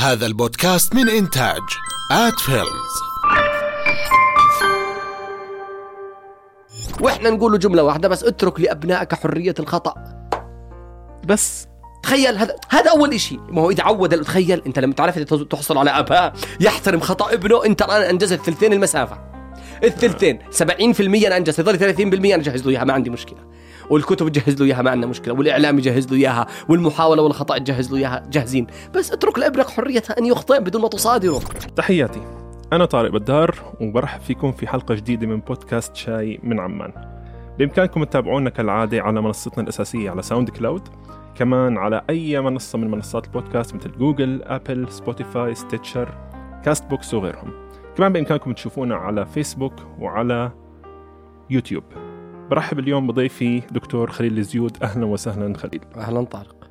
هذا البودكاست من إنتاج آت فيلمز. وإحنا نقول له جملة واحدة بس اترك لأبنائك حرية الخطأ. بس. تخيل هذا هذا أول شيء ما هو إذا عود تخيل أنت لما تعرف تحصل على اباء يحترم خطأ ابنه أنت الآن أنجزت ثلثين المسافة. الثلثين. 70% أنا أنجز. يظل 30% أنا أجهز له إياها ما عندي مشكلة. والكتب تجهز له إياها ما عندنا مشكلة. والإعلام يجهز له إياها والمحاولة والخطأ تجهز له إياها جاهزين. بس اترك لابنك حرية أن يخطئ بدون ما تصادره تحياتي. أنا طارق بدار وبرحب فيكم في حلقة جديدة من بودكاست شاي من عمان. بإمكانكم تتابعونا كالعادة على منصتنا الأساسية على SoundCloud كمان على أي منصة من منصات البودكاست مثل جوجل، أبل، سبوتيفاي، Stitcher، Castbox وغيرهم. كمان بإمكانكم تشوفونا على فيسبوك وعلى يوتيوب. برحب اليوم بضيفي دكتور خليل الزيود. أهلا وسهلا خليل. أهلا طارق.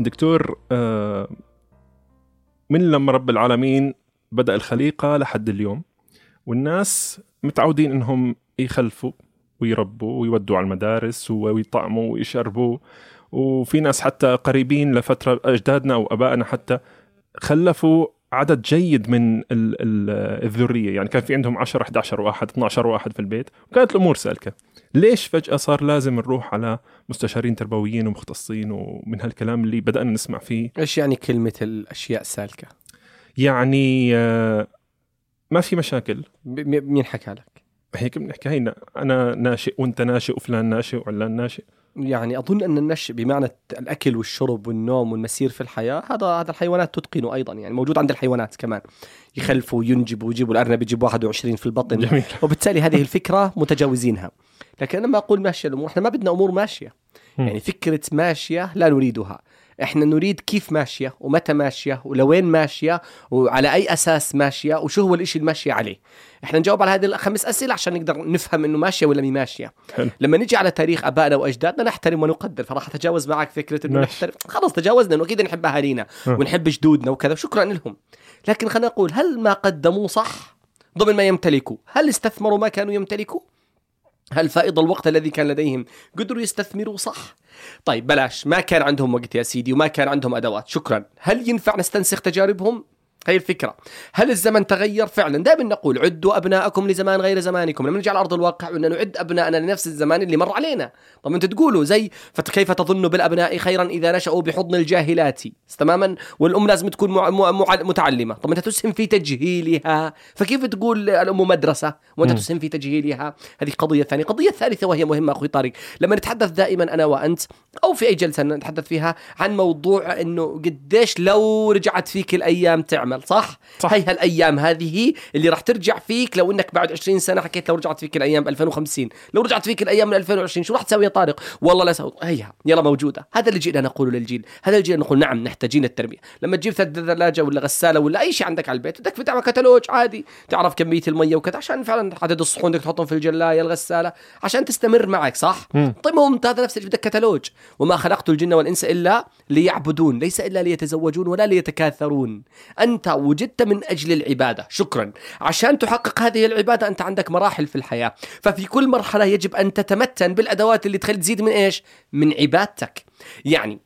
دكتور أه، من لما رب العالمين بدأ الخليقة لحد اليوم والناس متعودين إنهم يخلفوا ويربوا ويودوا على المدارس ويطعموا ويشربوا. وفي ناس حتى قريبين لفترة أجدادنا أو أبائنا حتى خلفوا عدد جيد من ال- ال- الذرية. يعني كان في عندهم 10 11 واحد 12 واحد في البيت. وكانت الأمور سالكة. ليش فجأة صار لازم نروح على مستشارين تربويين ومختصين ومن هالكلام اللي بدأنا نسمع فيه؟ إيش يعني كلمة الأشياء سالكه يعني آه، ما في مشاكل. مين حكى لك؟ هيك بنحكي. هينا أنا ناشئ وأنت ناشئ وفلان ناشئ وعلان ناشئ. يعني أظن أن النشء بمعنى الأكل والشرب والنوم والمسير في الحياة هذا هذا الحيوانات تتقنه أيضا يعني موجود عند الحيوانات كمان. يخلفوا وينجبوا ويجيبوا الأرنب يجيب 21 في البطن. جميل. وبالتالي هذه الفكرة متجاوزينها. لكن لما أقول ماشية الأمور إحنا ما بدنا أمور ماشية. يعني فكرة ماشية لا نريدها. إحنا نريد كيف ماشية ومتى ماشية ولوين ماشية وعلى أي أساس ماشية وشو هو الإشي الماشيه عليه. إحنا نجاوب على هذه الخمس أسئلة عشان نقدر نفهم إنه ماشية ولا مي ماشية. حلو. لما نجي على تاريخ أبائنا وأجدادنا نحترم ونقدر. فراح أتجاوز معك فكرة إنه. نحترم. خلص تجاوزنا إنه أكيد نحب أهالينا. ونحب جدودنا وكذا. شكرا لهم. لكن خلينا نقول هل ما قدموه صح ضمن ما يمتلكوا؟ هل استثمروا ما كانوا يمتلكوا؟ هل فائض الوقت الذي كان لديهم؟ قدروا يستثمروا صح. طيب بلاش. ما كان عندهم وقت يا سيدي وما كان عندهم أدوات. شكرا. هل ينفع نستنسخ تجاربهم؟ هي الفكرة هل الزمن تغير فعلا؟ دائما نقول عدوا أبناءكم لزمان غير زمانكم. لما نجي على أرض الواقع وأن نعد أبنائنا لنفس الزمان اللي مر علينا. طب أنت تقولوا زي فكيف تظن بالأبناء خيرا إذا نشأوا بحضن الجاهلات؟ تماما؟ والأم لازم تكون مع مع مع متعلمة. طب أنت تسهم في تجهيلها؟ فكيف تقول الأم مدرسة وأنت مم. تسهم في تجهيلها؟ هذه قضية ثانية. قضية ثالثة وهي مهمة أخوي طارق. لما نتحدث دائما أنا وأنت أو في أي جلسة نتحدث فيها عن موضوع أنه قديش لو رجعت فيك الأيام تعمل صح؟ صح. هي هالأيام هذه اللي راح ترجع فيك لو إنك بعد 20 سنة حكيت لو رجعت فيك الأيام ب 2050 لو رجعت فيك الأيام من 2020 شو راح تسوي يا طارق؟ والله لا سوي هيها يلا موجودة. هذا اللي جينا نقوله للجيل. هذا اللي جينا نقول نعم نحتاجين التربية. لما تجيب ثلاجه ولا غسالة ولا أي شيء عندك على البيت بدك تعمل كتالوج عادي. تعرف كمية المية وكذا عشان فعلا عدد الصحون بدك تحطهم في الجلاية الغسالة عشان تستمر معك صح؟ مم. طيب ممتاز هذا نفس الشيء بدك كتالوج. وما خلقت الجن والإنس إلا ليعبدون ليس إلا ليتزوجون ولا ليتكاثرون. أنت وجدت من أجل العبادة. شكرا. عشان تحقق هذه العبادة أنت عندك مراحل في الحياة. ففي كل مرحلة يجب أن تتمتن بالأدوات اللي تخلي تزيد من إيش؟ من عبادتك. يعني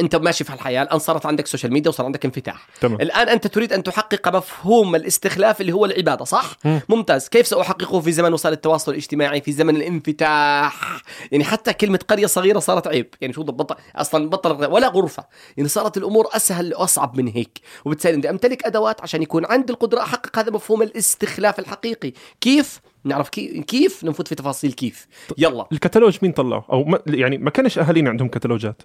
انت ماشي في الحياة الآن صارت عندك social media وصار عندك انفتاح. تمام. الآن أنت تريد أن تحقق مفهوم الاستخلاف اللي هو العبادة صح؟ مم. ممتاز. كيف سأحققه في زمن وسائل التواصل الاجتماعي في زمن الانفتاح؟ يعني حتى كلمة قرية صغيرة صارت عيب. يعني شو بطل أصلا بطل ولا غرفة. يعني صارت الأمور أسهل وأصعب من هيك. وبالتالي بدي أمتلك أدوات عشان يكون عندي القدرة أحقق هذا مفهوم الاستخلاف الحقيقي. كيف؟ نعرف كي- كيف نفوت في تفاصيل كيف. يلا. الكتالوج مين طلعه؟ أو ما يعني ما كانش أهالينا عندهم كتالوجات.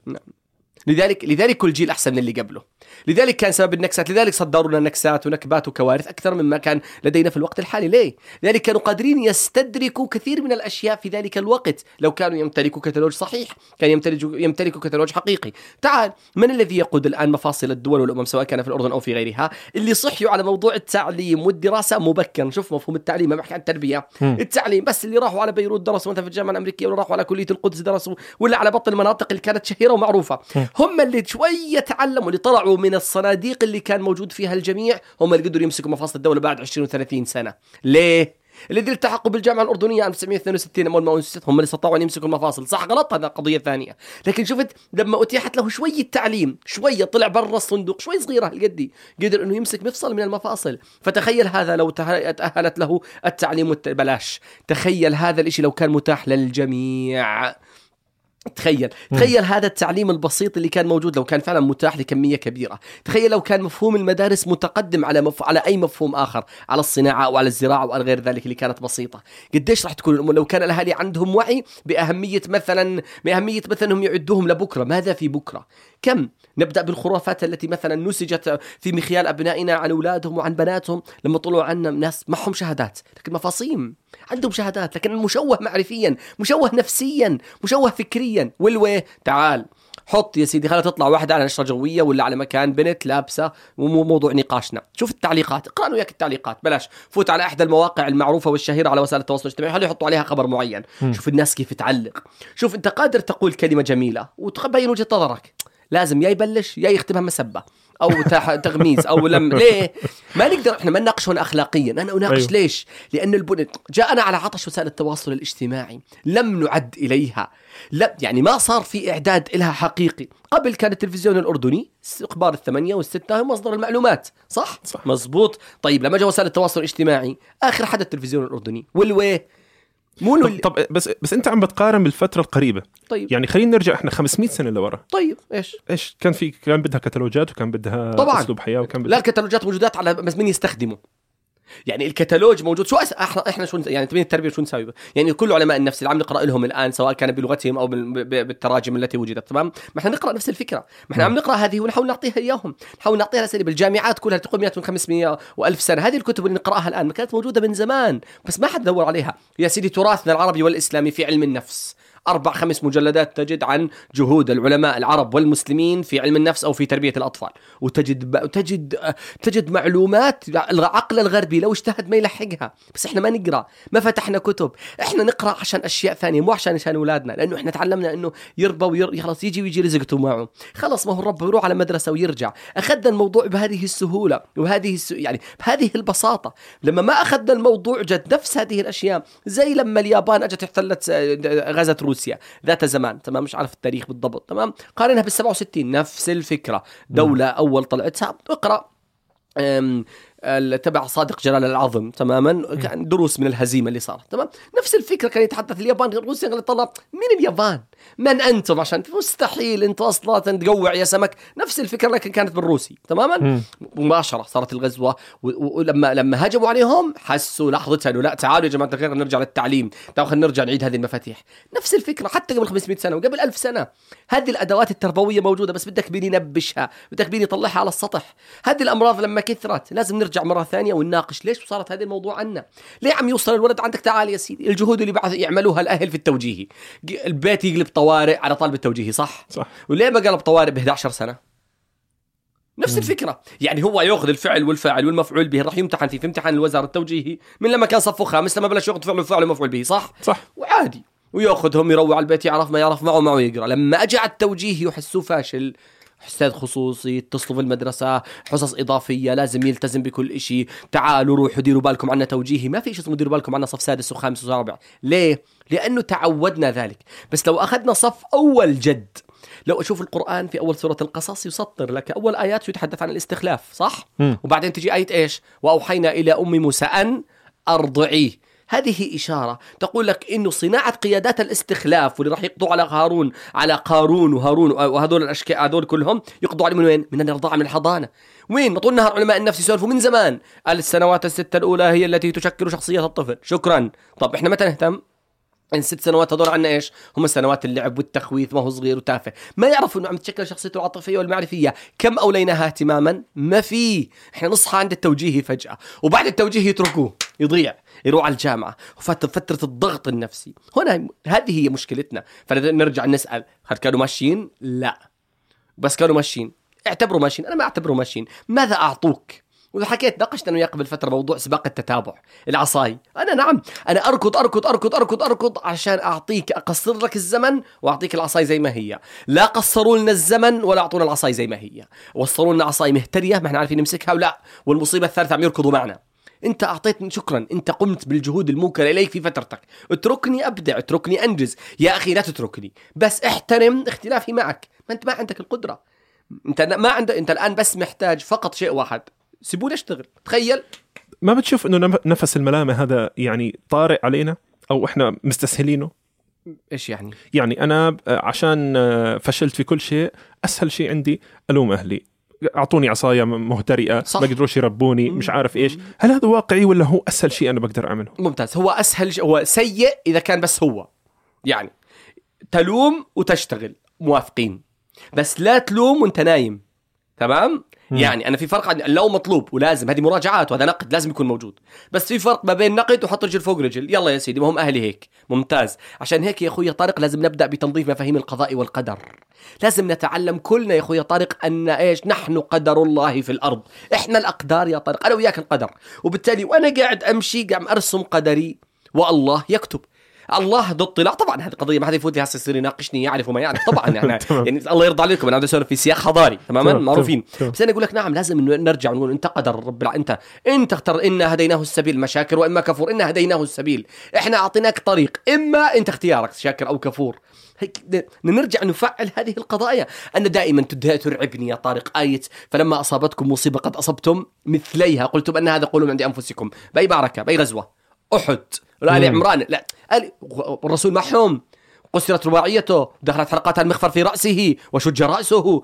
لذلك لذلك كل جيل أحسن من اللي قبله. لذلك كان سبب النكسات لذلك صدروا لنا نكسات ونكبات وكوارث أكثر مما كان لدينا في الوقت الحالي. ليه؟ لذلك كانوا قادرين يستدركوا كثير من الأشياء في ذلك الوقت. لو كانوا يمتلكوا كتالوج صحيح كان يمتلكوا يمتلكوا كتالوج حقيقي. تعال من الذي يقود الآن مفاصل الدول والأمم سواء كان في الأردن أو في غيرها؟ اللي صحيوا على موضوع التعليم والدراسة مبكرا. شوف مفهوم التعليم ما بحكي عن التربية. مم. التعليم بس اللي راحوا على بيروت درسوا مثلا في الجامعة الأمريكية ولا راحوا على كلية القدس درسوا ولا على بطن المناطق اللي كانت شهيرة ومعروفة. هم اللي شوية تعلموا اللي طلعوا من الصناديق اللي كان موجود فيها الجميع هم اللي قدروا يمسكوا مفاصل الدولة بعد 20 و30 سنة. ليه؟ الذين التحقوا بالجامعة الأردنية عام 1962 اول ما اسست هم اللي استطاعوا أن يمسكوا المفاصل. صح غلط هذا قضية ثانية. لكن شفت لما أتيحت له شوية تعليم شوية طلع برا الصندوق شوي صغيرة هالقدي قدر إنه يمسك مفصل من المفاصل. فتخيل هذا لو تأهلت له التعليم. بلاش. تخيل هذا الإشي لو كان متاح للجميع. تخيل تخيل هذا التعليم البسيط اللي كان موجود لو كان فعلا متاح لكمية كبيرة. تخيل لو كان مفهوم المدارس متقدم على مف... على أي مفهوم آخر على الصناعة أو على الزراعة أو على غير ذلك اللي كانت بسيطة. قديش راح تكون الأمور؟ لو كان الأهالي عندهم وعي بأهمية مثلا بأهمية مثلا انهم يعدوهم لبكرة ماذا في بكرة؟ كم نبدأ بالخرافات التي مثلا نسجت في مخيال أبنائنا عن أولادهم وعن بناتهم لما طلعوا عنا ناس معهم شهادات لكن مفاصيم عندهم شهادات لكن مشوه معرفيا مشوه نفسيا مشوه فكريا. والوي تعال حط يا سيدي خليها تطلع واحدة على نشرة جوية ولا على مكان بنت لابسة ومو موضوع نقاشنا. شوف التعليقات اقرأ وياك التعليقات بلاش. فوت على إحدى المواقع المعروفة والشهيرة على وسائل التواصل الاجتماعي خليه يحطوا عليها خبر معين. شوف الناس كيف تعلق. شوف أنت قادر تقول كلمة جميلة وتبين وجهة نظرك. لازم يا يبلش يا يختمها مسبة أو تغميز أو لم ليه؟ ما نقدر إحنا ما نناقش هنا اخلاقيا. أنا أناقش أيوه. ليش؟ لأن البن... جاءنا على عطش وسائل التواصل الاجتماعي. لم نعد إليها. لا يعني ما صار في إعداد لها حقيقي. قبل كان التلفزيون الأردني أخبار الثمانية والستة هو مصدر المعلومات. صح؟ صح. مزبوط طيب لما جاء وسائل التواصل الاجتماعي آخر حدا التلفزيون الأردني. والوي؟ مو طب. طب بس بس انت عم بتقارن بالفترة القريبة. طيب. يعني خلينا نرجع إحنا 500 سنة لورا. طيب إيش؟ إيش؟ كان في كان بدها كتالوجات وكان بدها طبعاً. أسلوب حياة وكان بدها لا الكتالوجات موجودات على بس مين يستخدمه؟ يعني الكتالوج موجود. شو أس... إحنا إحنا شو يعني تبين التربية شو نسوي يعني كل علماء النفس اللي عم نقرأ لهم الآن سواء كان بلغتهم أو بالتراجم التي وجدت تمام؟ ما إحنا نقرا نفس الفكرة. ما إحنا عم نقرأ هذه ونحاول نعطيها إياهم. نحاول نعطيها اساليب الجامعات كلها تقول 100 500 و1000 سنة. هذه الكتب اللي نقرأها الآن ما كانت موجودة من زمان بس ما حد دور عليها. يا سيدي تراثنا العربي والإسلامي في علم النفس. أربع خمس مجلدات تجد عن جهود العلماء العرب والمسلمين في علم النفس أو في تربية الأطفال. وتجد تجد تجد معلومات العقل الغربي لو اجتهد ما يلحقها. بس إحنا ما نقرأ ما فتحنا كتب. إحنا نقرأ عشان أشياء ثانية مو عشان عشان أولادنا. لأنه إحنا تعلمنا إنه يربى وير... يجي ويجي رزقته معه. خلاص ما هو الرب يروح على مدرسة ويرجع. أخذنا الموضوع بهذه السهولة وبهذه الس... يعني بهذه البساطة. لما ما أخذنا الموضوع جد نفس هذه الأشياء زي لما اليابان أجت احتلت آه، غزت روسيا ذات زمان تمام؟ مش عارف التاريخ بالضبط تمام؟ قارنها بال 67 نفس الفكرة. دولة أول طلعتها اقرأ. تبع صادق جلال العظم تماما؟ كان دروس من الهزيمة اللي صارت تمام؟ نفس الفكرة كان يتحدث اليابان روسيا قال طلع من اليابان؟ من أنتم؟ عشان مستحيل أنتم أصلا تقوع يا سمك. نفس الفكرة لكن كانت بالروسي تماما؟ مباشره صارت الغزوة. ولما لما هجموا عليهم حسوا لحظتها انه لا تعالوا يا جماعة الخير نرجع للتعليم. تعالوا خلينا نرجع نعيد هذه المفاتيح. نفس الفكرة حتى قبل 500 سنة وقبل 1000 سنة هذه الأدوات التربوية موجودة بس بدك بيني نبشها بدك بيني طلعها على السطح. هذه الأمراض لما كثرت لازم نرجع مرة ثانية ونناقش ليش صارت هذا الموضوع عنا. ليه عم يوصل الولد عندك؟ تعال يا سيدي الجهود اللي بعث يعملوها الأهل في التوجيهي. البيت يقلب طوارئ على طالب التوجيهي صح؟ صح. وليه ما قلب طوارئ ب 11 سنة؟ نفس الفكرة. يعني هو يأخذ الفعل والفاعل والمفعول به راح يمتحن فيه في امتحان الوزارة التوجيهي من لما كان صفه خامس لما بلش يأخذ فعل وفاعل ومفعول به صح؟ صح. وعادي. ويأخذهم يروح على البيت يعرف ما يعرف معه معه يقرأ. لما اجى على التوجيه يحسوه فاشل أستاذ خصوصي يتصلوا في المدرسة حصص إضافية لازم يلتزم بكل إشي تعالوا روحوا ديروا بالكم عنا توجيهي ما في شيء اسمه ديروا بالكم عنا صف سادس وخامس ورابع ليه؟ لأنه تعودنا ذلك بس لو أخذنا صف أول جد لو أشوف القرآن في أول سورة القصص يسطر لك أول آيات يتحدث عن الاستخلاف صح؟ مم. وبعدين تجي آية إيش؟ وأوحينا إلى أم موسى أن أرضعيه هذه إشارة تقول لك إنه صناعة قيادات الاستخلاف واللي راح يقضوا على هارون على قارون وهارون وهذول الأشكال هذول كلهم يقضوا عليه من وين؟ من الرضاعة من الحضانة وين؟ طول النهار علماء النفس يسولفوا من زمان السنوات الستة الأولى هي التي تشكل شخصية الطفل شكرا طب إحنا متى نهتم؟ إن ست سنوات هذول عنا إيش؟ هم سنوات اللعب والتخويف ما هو صغير وتافه، ما يعرفوا إنه عم تشكل شخصيته العاطفية والمعرفية، كم أوليناها اهتماما؟ ما في، إحنا نصحى عند التوجيهي فجأة، وبعد التوجيه يتركوه، يضيع، يروح على الجامعة، فترة الضغط النفسي، هنا هذه هي مشكلتنا، فنرجع نسأل هل كانوا ماشيين؟ لا. بس كانوا ماشيين، اعتبروا ماشيين، أنا ما اعتبره ماشيين، ماذا أعطوك؟ واذا حكيت ناقشت أنا وياه قبل فترة موضوع سباق التتابع. العصاي. أنا نعم أنا أركض أركض أركض أركض أركض عشان أعطيك أقصر لك الزمن وأعطيك العصاي زي ما هي. لا قصروا لنا الزمن ولا أعطونا العصاي زي ما هي. وصلوا لنا عصاي مهترية ما إحنا عارفين نمسكها ولا والمصيبة الثالثة عم يركضوا معنا. أنت أعطيتني شكرا أنت قمت بالجهود الموكلة إليك في فترتك. اتركني أبدع اتركني أنجز. يا أخي لا تتركني. بس احترم اختلافي معك. ما أنت ما عندك القدرة. أنت ما عندك أنت الآن بس محتاج فقط شيء واحد. سيبوني اشتغل تخيل. ما بتشوف إنه نف- نفس الملامة هذا يعني طارئ علينا؟ أو إحنا مستسهلينه؟ إيش يعني؟ يعني أنا عشان فشلت في كل شيء أسهل شيء عندي ألوم أهلي. أعطوني عصاية مهترئة صح. ما قدروش يربوني مش عارف إيش. هل هذا واقعي ولا هو أسهل شيء أنا بقدر أعمله؟ ممتاز. هو أسهل ش... هو سيء إذا كان بس هو. يعني تلوم وتشتغل. موافقين. بس لا تلوم وأنت نايم. تمام؟ يعني أنا في فرق عن اللوم مطلوب ولازم هذه مراجعات وهذا نقد لازم يكون موجود. بس في فرق ما بين نقد وحط رجل فوق رجل. يلا يا سيدي ما هم أهلي هيك. ممتاز. عشان هيك يا أخوي طارق لازم نبدأ بتنظيف مفاهيم القضاء والقدر. لازم نتعلم كلنا يا أخوي طارق أن إيش؟ نحن قدر الله في الأرض. إحنا الأقدار يا طارق أنا وياك القدر. وبالتالي وأنا قاعد أمشي قاعد أرسم قدري والله يكتب. الله ذو اطلاع. طبعا هذه قضية ما حد يفوت لي هسه يصير يناقشني يعرف وما يعرف. طبعا يعني. يعني الله يرضى عليكم أنا عم أسولف في سياق حضاري تماما تمام، معروفين. بس أنا أقول لك نعم لازم إنه نرجع ونقول أنت قدر رب. أنت أنت اختر إنا هديناه السبيل ما شاكر وإما كفور إنا هديناه السبيل. إحنا أعطيناك طريق إما أنت اختيارك شاكر أو كفور. هيك نرجع نفعل هذه القضايا. أنا دائما ترعبني يا طارق آية فلما أصابتكم مصيبة قد أصبتم مثليها. قلتم أن هذا قول عند أنفسكم. بأي معركة بأي غزوة. أحد آل مم. عمران لا آل الرسول معهم قصرت رباعيته دخلت حلقات المخفر في رأسه وشج رأسه.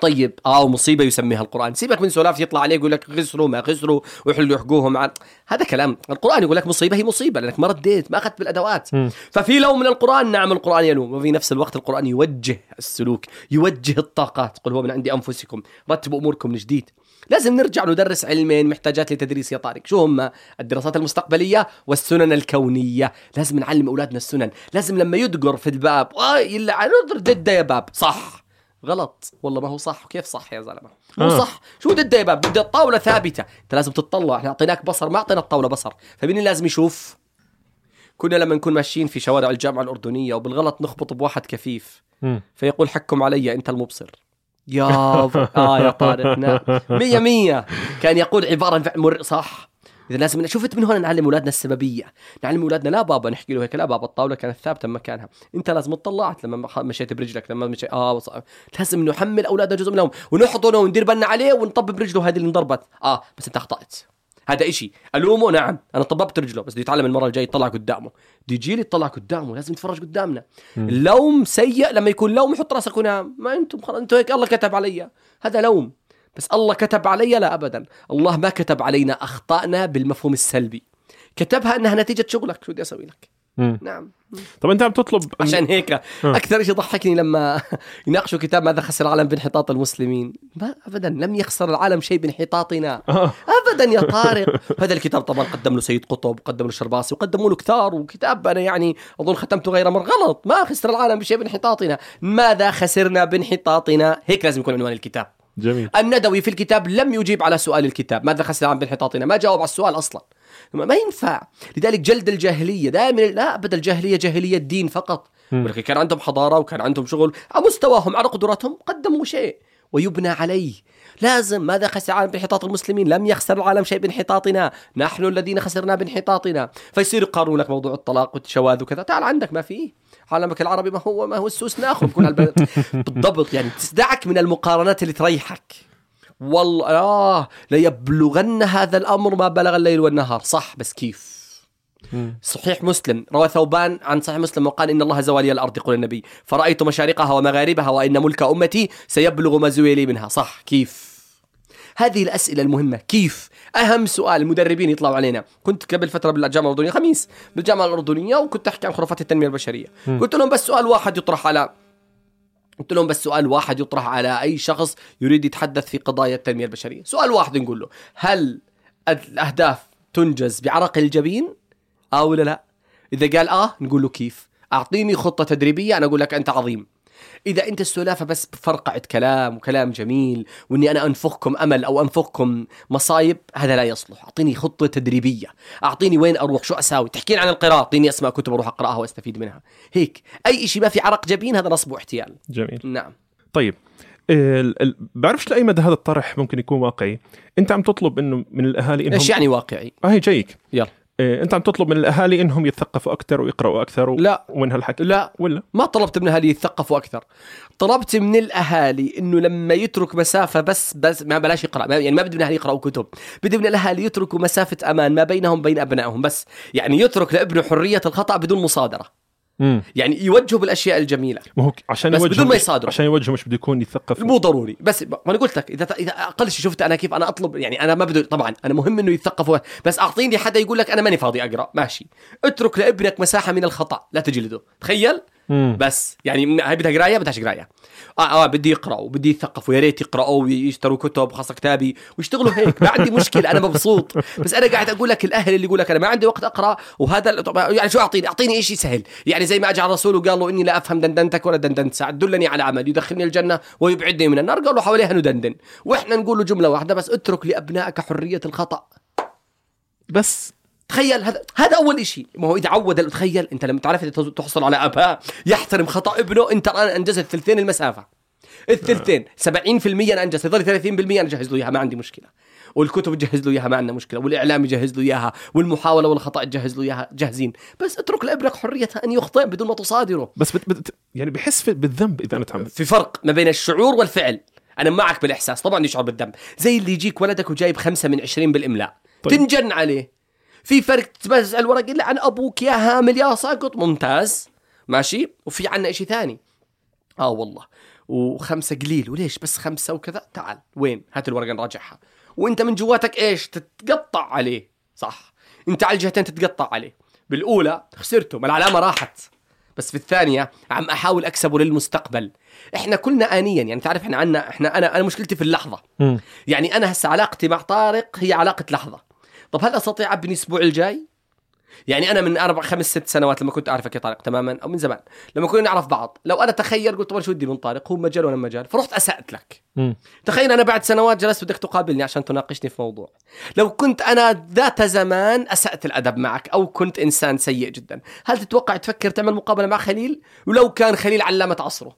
طيب آه مصيبة يسميها القرآن. سيبك من سلاف يطلع عليه يقول لك غسروا ما غسروا ويحلوا حقوقهم عن هذا كلام القرآن يقول لك مصيبة هي مصيبة لأنك ما رديت ما أخذت بالأدوات. مم. ففي لوم من القرآن نعم القرآن يلوم. وفي نفس الوقت القرآن يوجه السلوك يوجه الطاقات. قل هو من عند أنفسكم رتبوا أموركم من جديد. لازم نرجع ندرس علمين محتاجات لتدريس يا طارق. شو هم؟ الدراسات المستقبلية والسنن الكونية. لازم نعلم أولادنا السنن. لازم لما يدقر في الباب يلا نضرب دده يا باب. صح. غلط. والله ما هو صح. كيف صح يا زلمة؟ مو آه. صح. شو دده يا باب؟ بدي الطاولة ثابتة. أنت لازم تطلع إحنا أعطيناك بصر ما أعطينا الطاولة بصر. فمين لازم يشوف؟ كنا لما نكون ماشيين في شوارع الجامعة الأردنية وبالغلط نخبط بواحد كفيف. مم. فيقول حكم علي أنت المبصر. يا آه يا طارق نعم. مية مية. كان يقول عبارة مر صح؟ إذا لازم شفت من هنا نعلم أولادنا السببية. نعلم أولادنا لا بابا نحكي له هيك لا بابا الطاولة كانت ثابتة مكانها. أنت لازم طلعت لما مشيت برجلك لما مشي آه وص... لازم نحمل أولادنا جزء منهم ونحضنه وندير بالنا عليه ونطبب رجله هذه اللي انضربت. آه بس أنت أخطأت. هذا إشي. ألومه؟ نعم. أنا طببت رجله بس بده يتعلم المرة الجاية يطلع قدامه. بده يجي لي يطلع قدامه لازم يتفرج قدامنا. اللوم سيء لما يكون لوم يحط راسك ونام ما أنتم خلاص أنتم هيك الله كتب علي. هذا لوم. بس الله كتب علي؟ لا ابدا. الله ما كتب علينا أخطائنا بالمفهوم السلبي. كتبها إنها نتيجة شغلك. شو بدي أسوي لك؟ مم. نعم. طب أنت عم تطلب عشان هيك أكثر شيء ضحكني لما يناقشوا كتاب ماذا خسر العالم بانحطاط المسلمين. ما ابدا لم يخسر العالم شيء بانحطاطنا. آه. ابدا يا طارق. هذا الكتاب طبعا قدم له سيد قطب وقدم له الشرباسي وقدموا له كثار وكتاب أنا يعني أظن ختمته غير مرة. غلط. ما خسر العالم بشيء بانحطاطنا. ماذا خسرنا بانحطاطنا؟ هيك لازم يكون عنوان الكتاب. جميل. الندوي في الكتاب لم يجيب على سؤال الكتاب. ماذا خسر العالم بانحطاطنا؟ ما جاوب على السؤال أصلا. ما ينفع. لذلك جلد الجاهلية دائما لا ابدا الجاهلية جاهلية دين فقط. ولكن كان عندهم حضارة وكان عندهم شغل على مستواهم على قدراتهم قدموا شيء ويبنى عليه. لازم ماذا خسر العالم بانحطاط المسلمين؟ لم يخسر العالم شيء بانحطاطنا. نحن الذين خسرنا بانحطاطنا. فيصير يقارنوا لك موضوع الطلاق والشواذ وكذا. تعال عندك ما فيه. عالمك العربي ما هو ما هو السوس ناخذ. بالضبط يعني تدعك من المقارنات اللي تريحك. والله آه ليبلغن هذا الأمر ما بلغ الليل والنهار. صح بس كيف؟ صحيح مسلم. روى ثوبان عن صحيح مسلم وقال إن الله زوى لي الأرض يقول النبي. فرأيت مشارقها ومغاربها وإن ملك أمتي سيبلغ ما زوي لي منها. صح كيف؟ هذه الأسئلة المهمة. كيف؟ أهم سؤال المدربين يطلعوا علينا. كنت قبل فترة بالجامعة الأردنية خميس بالجامعة الأردنية وكنت أحكي عن خرافات التنمية البشرية. قلت لهم بس سؤال واحد يطرح على قلت لهم بس سؤال واحد يطرح على أي شخص يريد يتحدث في قضايا التنمية البشرية، سؤال واحد نقول له هل الأهداف تنجز بعرق الجبين؟ آه ولا لا؟ إذا قال آه نقول له كيف؟ أعطيني خطة تدريبية أنا أقول لك أنت عظيم. إذا أنت السلافة بس بفرقعه كلام وكلام جميل وإني أنا أنفخكم أمل أو أنفخكم مصايب هذا لا يصلح، أعطيني خطة تدريبية، أعطيني وين أروح؟ شو أساوي، تحكين عن القراءة، أعطيني أسماء كتب أروح أقرأها وأستفيد منها، هيك، أي شيء ما في عرق جبين هذا نصب واحتيال. جميل. نعم. طيب. ال- ال- بعرفش لأي مدى هذا الطرح ممكن يكون واقعي. أنت عم تطلب إنه من الأهالي إنهم إيش يعني واقعي؟ آه هي جايك. يلا. إيه، انت عم تطلب من الأهالي إنهم يتثقفوا أكثر ويقرأوا أكثر و... لا. وين هالحكي. لا. ولا؟ ما طلبت من الاهالي يتثقفوا أكثر. طلبت من الأهالي إنه لما يترك مسافة بس بس ما بلاش يقرأ. ما- يعني ما بدي من الاهالي يقرأوا كتب. بدي من الأهالي يتركوا مسافة أمان ما بينهم وبين أبنائهم بس. يعني يترك لابنه حرية الخطأ بدون مصادرة. امم يعني يوجهه بالأشياء الجميلة. ما هو عشان بس يوجهوا بدون ما يصادروا. عشان يوجهوا مش بده يكون يتثقف مو ضروري. بس ما أنا قلت لك إذا إذا أقل شيء شفت أنا كيف أنا أطلب يعني أنا ما بدي طبعا أنا مهم إنه يتثقفوا بس أعطيني حدا يقول لك أنا ماني فاضي أقرأ. ماشي. اترك لابنك مساحة من الخطأ. لا تجلده. تخيل؟ مم. بس. يعني هاي بدها قراية؟ بدهاش قراية. آه آه بدي يقرأوا وبدي يثقفوا. يا ريت يقرأوا ويشتروا كتب خاصة كتابي. ويشتغلوا هيك. ما عندي مشكلة أنا مبسوط. بس أنا قاعد أقول لك الأهل اللي يقول لك أنا ما عندي وقت أقرأ وهذا يعني شو أعطيني؟ أعطيني شيء سهل. يعني زي ما اجى على الرسول وقال له إني لا أفهم دندنتك ولا دندنت سعد دلني على عمل. يدخلني الجنة ويبعدني من النار. قالوا حواليها ندندن وإحنا نقول له جملة واحدة بس اترك لأبنائك حرية الخطأ. بس. تخيل هذا هذا أول شيء ما هو إذا عود تخيل أنت لما تعرف تحصل على اباء يحترم خطأ ابنه أنت الآن انجزت ثلثين المسافة. الثلثين 70% أنا أنجز يضل 30% أنا اجهز له إياها ما عندي مشكلة. والكتب تجهز له إياها ما عندنا مشكلة. والإعلام يجهز له إياها والمحاولة والخطأ تجهز له إياها جاهزين. بس اترك لابنك حرية أن يخطئ بدون ما تصادره. بس بت بت يعني بحس بالذنب إذا أنا تعمل في فرق ما بين الشعور والفعل. أنا معك بالإحساس طبعا يشعر بالذنب. زي اللي يجيك ولدك وجايب خمسة من عشرين بالإملاء. طيب. تنجن عليه. في فرق تبزع الورق اللي عن أبوك يا هامل يا ساقط. ممتاز. ماشي. وفي عنا إشي ثاني. آه والله. وخمسة قليل. وليش؟ بس خمسة وكذا. تعال. وين؟ هات الورقة نراجعها. وأنت من جواتك إيش؟ تتقطع عليه. صح. أنت على الجهتين تتقطع عليه. بالأولى خسرته ما العلامة راحت. بس في الثانية عم أحاول أكسبه للمستقبل. إحنا كلنا انيا. يعني تعرف إحنا عنا إحنا أنا أنا مشكلتي في اللحظة. مم. يعني أنا هسه علاقتي مع طارق هي علاقة لحظة. طب هل أستطيع ابني الأسبوع الجاي؟ يعني أنا من أربع خمس ست سنوات لما كنت اعرفك يا طارق تماما أو من زمان لما كنا نعرف بعض لو أنا تخيل قلت طبعا شو بدي من طارق؟ هو مجال وأنا مجال فرحت أسأت لك. مم. تخيل أنا بعد سنوات جلست بدك تقابلني عشان تناقشني في موضوع. لو كنت أنا ذات زمان أسأت الأدب معك أو كنت إنسان سيء جدا هل تتوقع تفكر تعمل مقابلة مع خليل؟ ولو كان خليل علامه عصره.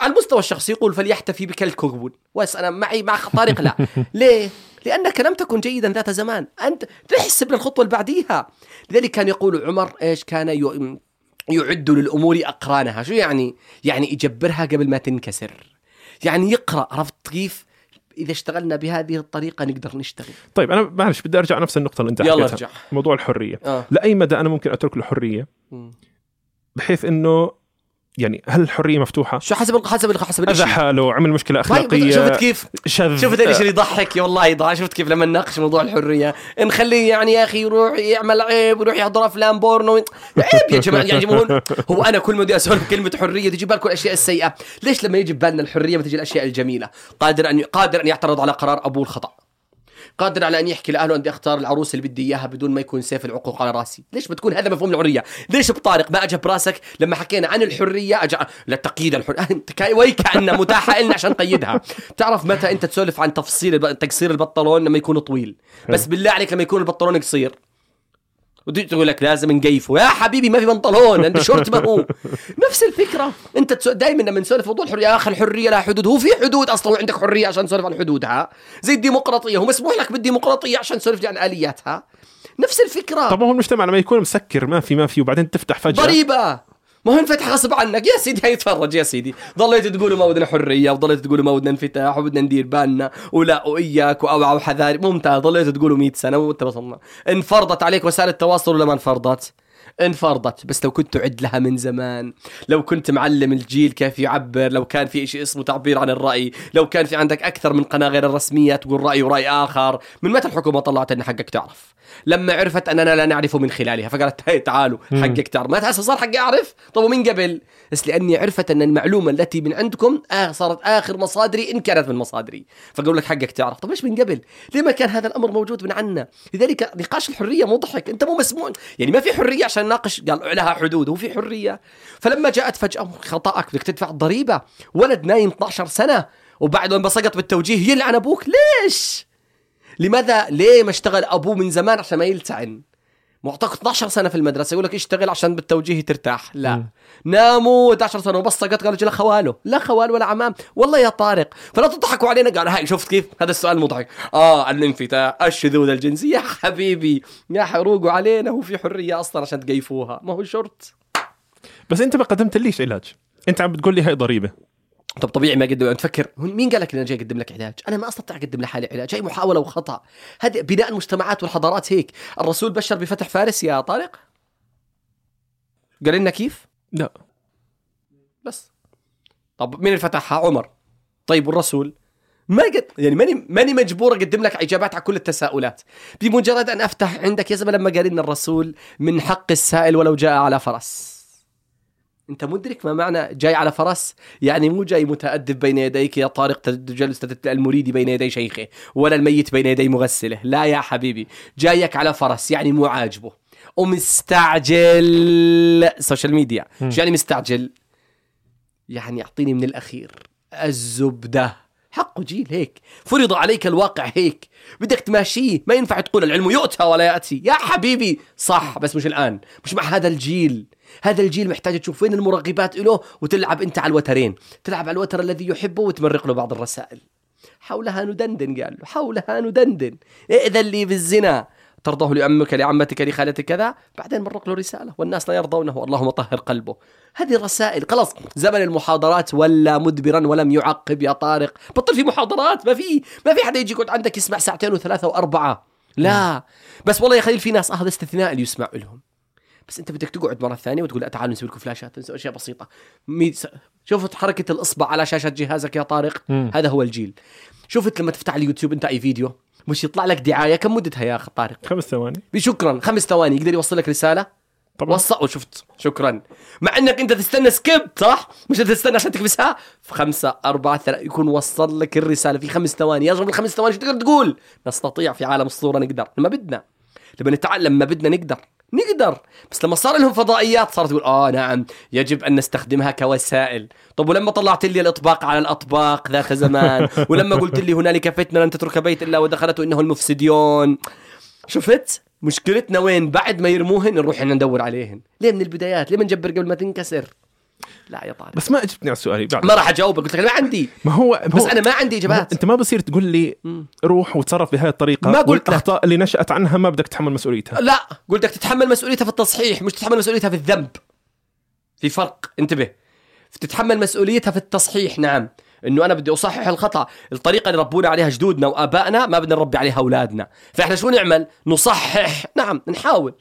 على المستوى الشخصي يقول فليحتفي بك الكذب بس أنا معي مع طارق؟ لا. ليه؟ لأنك لم تكن جيدا ذات زمان. أنت تحسب للخطوه اللي بعديها. لذلك كان يقول عمر إيش كان يعد للأمور أقرانها. شو يعني؟ يعني يجبرها قبل ما تنكسر. يعني يقرأ. عرفت كيف؟ إذا اشتغلنا بهذه الطريقة نقدر نشتغل. طيب أنا معلش بدي أرجع نفس النقطة اللي أنت يلا حكيتها. ارجع. موضوع الحرية. آه. لأي مدى أنا ممكن أترك له حريه مم. بحيث إنه يعني هل الحرية مفتوحة؟ شو حسب حسب حسب اذى الشيء حاله عمل مشكلة طيب أخلاقية. شفت كيف؟ شذ. شفت الشيء اللي يضحك؟ والله يضحك. شفت كيف لما نناقش موضوع الحرية؟ نخليه يعني يا أخي يروح يعمل عيب ويروح يحضر أفلام بورنو. عيب يا جماعة. يعني هو, هو أنا كل ما بدي أسولف كلمة حرية تجي بالكم الأشياء السيئة. ليش لما يجي ببالنا الحرية ما تجي الأشياء الجميلة؟ قادر أن قادر أن يعترض على قرار أبوه الخطأ. قادر على أن يحكي لأهله اني اختار العروس اللي بدي إياها بدون ما يكون سيف العقوق على راسي، ليش بتكون هذا مفهوم الحريه؟ ليش بطارق ما اجى براسك لما حكينا عن الحرية اجى لا تقييد الحريه أنت كا- ويكأنها متاحة لنا عشان نقيدها، بتعرف متى أنت تسولف عن تفصيل تقصير البنطلون لما يكون طويل، بس بالله عليك لما يكون البنطلون قصير. وتيجي تقول لك لازم نقيفه. يا حبيبي ما في بنطلون انت شورت ما هو. نفس الفكرة. انت دائما لما نسولف موضوع الحرية يا أخي الحرية لها حدود. هو في حدود أصلا وعندك حرية عشان نسولف عن حدودها. زي الديمقراطية. هو مسموح لك بالديمقراطية عشان نسولف عن آلياتها. نفس الفكرة. طب هو المجتمع لما يكون مسكر ما في ما في. وبعدين تفتح فجأة. ضريبة. ما هو انفتح غصب عنك. يا سيدي هيتفرج يا سيدي. ضليت تقولوا ما بدنا حرية وضليت تقولوا ما بدنا انفتاح وبدنا ندير بالنا ولا وإياك واوعى وحذاري ممتاز. ضليت تقولوا 100 سنة وانت وصلنا انفرضت عليك وسائل التواصل ولا ما انفرضت؟ انفرضت. بس لو كنت تعد لها من زمان لو كنت معلم الجيل كيف يعبر لو كان في شيء اسمه تعبير عن الرأي لو كان في عندك أكثر من قناة غير الرسمية تقول رأي ورأي آخر من متى الحكومة طلعت أن حقك تعرف؟ لما عرفت أننا لا نعرف من خلالها فقالت هاي تعالوا حقك تعرف ما هسه صار حقي أعرف؟ طب ومن قبل؟ بس لأني عرفت أن المعلومة التي من عندكم آه صارت آخر مصادري إن كانت من مصادري. فقالوا لك حقك تعرف طب ليش من قبل؟ ليه ما كان هذا الأمر موجود من عنا؟ لذلك نقاش الحرية مضحك. أنت مو مسموع. يعني ما في حرية عشان نناقش. قال لها حدود هو في حرية. فلما جاءت فجأة خطأك بدك تدفع الضريبة. ولد نايم 12 سنة وبعد ما سقط بالتوجيه يلعن أبوك. ليش؟ لماذا ليه ما اشتغل أبوه من زمان عشان ما يلتعن؟ معطاك 12 سنة في المدرسة يقول لك اشتغل عشان بالتوجيه ترتاح. لا. مم. ناموا 11 سنة وبصقت قالوا لا خواله لا خوال ولا عمام. والله يا طارق فلا تضحكوا علينا. قالوا هاي شفت كيف؟ هذا السؤال مضحك. آه الانفتاح. الشذوذ الجنسي يا حبيبي يا حروقوا علينا. هو في حرية أصلا عشان تقيفوها. ما هو شرط. بس أنت ما قدمت ليش علاج أنت عم بتقول لي هاي ضريبة. طب طبيعي ما أقدم تفكر مين قال لك اني أنا جاي أقدم لك علاج؟ أنا ما أستطيع أقدم لحالي علاج، هي محاولة وخطأ. هذا بناء المجتمعات والحضارات هيك، الرسول بشر بفتح فارس يا طارق؟ قال لنا كيف؟ لا بس طب مين اللي فتحها؟ عمر. طيب والرسول؟ ما قد يعني ماني ماني مجبور أقدم لك إجابات على كل التساؤلات بمجرد أن أفتح عندك يا زلمة لما قال لنا الرسول من حق السائل ولو جاء على فرس انت مدرك ما معنى جاي على فرس يعني مو جاي متأدب بين يديك يا طارق جلسة المريد بين يدي شيخه ولا الميت بين يدي مغسله لا يا حبيبي. جايك على فرس يعني مو عاجبه. ومستعجل social media. شو يعني مستعجل؟ يعني اعطيني من الأخير الزبدة. حقه جيل هيك. فرض عليك الواقع هيك. بدك تماشيه ما ينفع تقول العلم يؤتى ولا يأتي. يا حبيبي صح بس مش الآن. مش مع هذا الجيل. هذا الجيل محتاج تشوف وين المرغبات له وتلعب أنت على الوترين. تلعب على الوتر الذي يحبه وتمرق له بعض الرسائل. حولها ندندن قال له حولها ندندن. ائذن لي بالزنا. ترضاه لأمك لعمتك لخالتك كذا بعدين مرق له رسالة والناس لا يرضونه اللهم طهر قلبه. هذه الرسائل خلاص زمن المحاضرات ولا مدبرا ولم يعقب يا طارق. بطل في محاضرات ما في ما في حدا يجي يقعد عندك يسمع ساعتين وثلاثة وأربعة. لا. بس والله يا خليل في ناس آه، هذا استثناء اللي يسمع لهم. بس أنت بدك تقعد مرة ثانية وتقول لا تعالوا نسوي لكم فلاشات نسوي أشياء بسيطة. س- شوفت حركة الإصبع على شاشة جهازك يا طارق. مم. هذا هو الجيل. شفت لما تفتح اليوتيوب أنت أي فيديو؟ مش يطلع لك دعاية. كم مدتها يا اخ طارق؟ خمس ثواني. شكرا. خمس ثواني. يقدر يوصل لك رسالة؟ طبعا. وصل. شفت. شكرا. مع إنك أنت تستنى سكيب صح؟ مش تستنى عشان تكبسها في خمسة أربعة ثلاثة. يكون وصل لك الرسالة في خمس ثواني. يا رجل الخمس ثواني شو تقدر تقول؟ نستطيع في عالم الصورة نقدر. ما بدنا. لما نتعلم ما بدنا نقدر. نقدر. بس لما صار لهم فضائيات صارت تقول آه نعم يجب أن نستخدمها كوسائل. طب ولما طلعت لي الإطباق على الأطباق ذات زمان؟ ولما قلت لي هنالك فتنة لن تترك بيت إلا ودخلته إنه المفسديون. شفت؟ مشكلتنا وين؟ بعد ما يرموهن نروح ندور عليهن. ليه من البدايات؟ ليه ما نجبر قبل ما تنكسر؟ لا يا طارق. بس ما أجبتني على سؤالي بعد. ما راح اجاوبك قلت لك ما عندي. ما هو بس هو- أنا ما عندي ما إجابات. أنت ما بصير تقول لي. روح وتصرف بهذه الطريقة ما قلت لك. والأخطاء اللي نشأت عنها ما بدك تتحمل مسؤوليتها. لا قلت لك تتحمل مسؤوليتها في التصحيح مش تتحمل مسؤوليتها في الذنب. في فرق. انتبه. تتحمل مسؤوليتها في التصحيح نعم. إنه أنا بدي أصحح الخطأ. الطريقة اللي ربونا عليها جدودنا وآبائنا ما بدنا نربي عليها أولادنا. فإحنا شو نعمل؟ نصحح. نعم نحاول.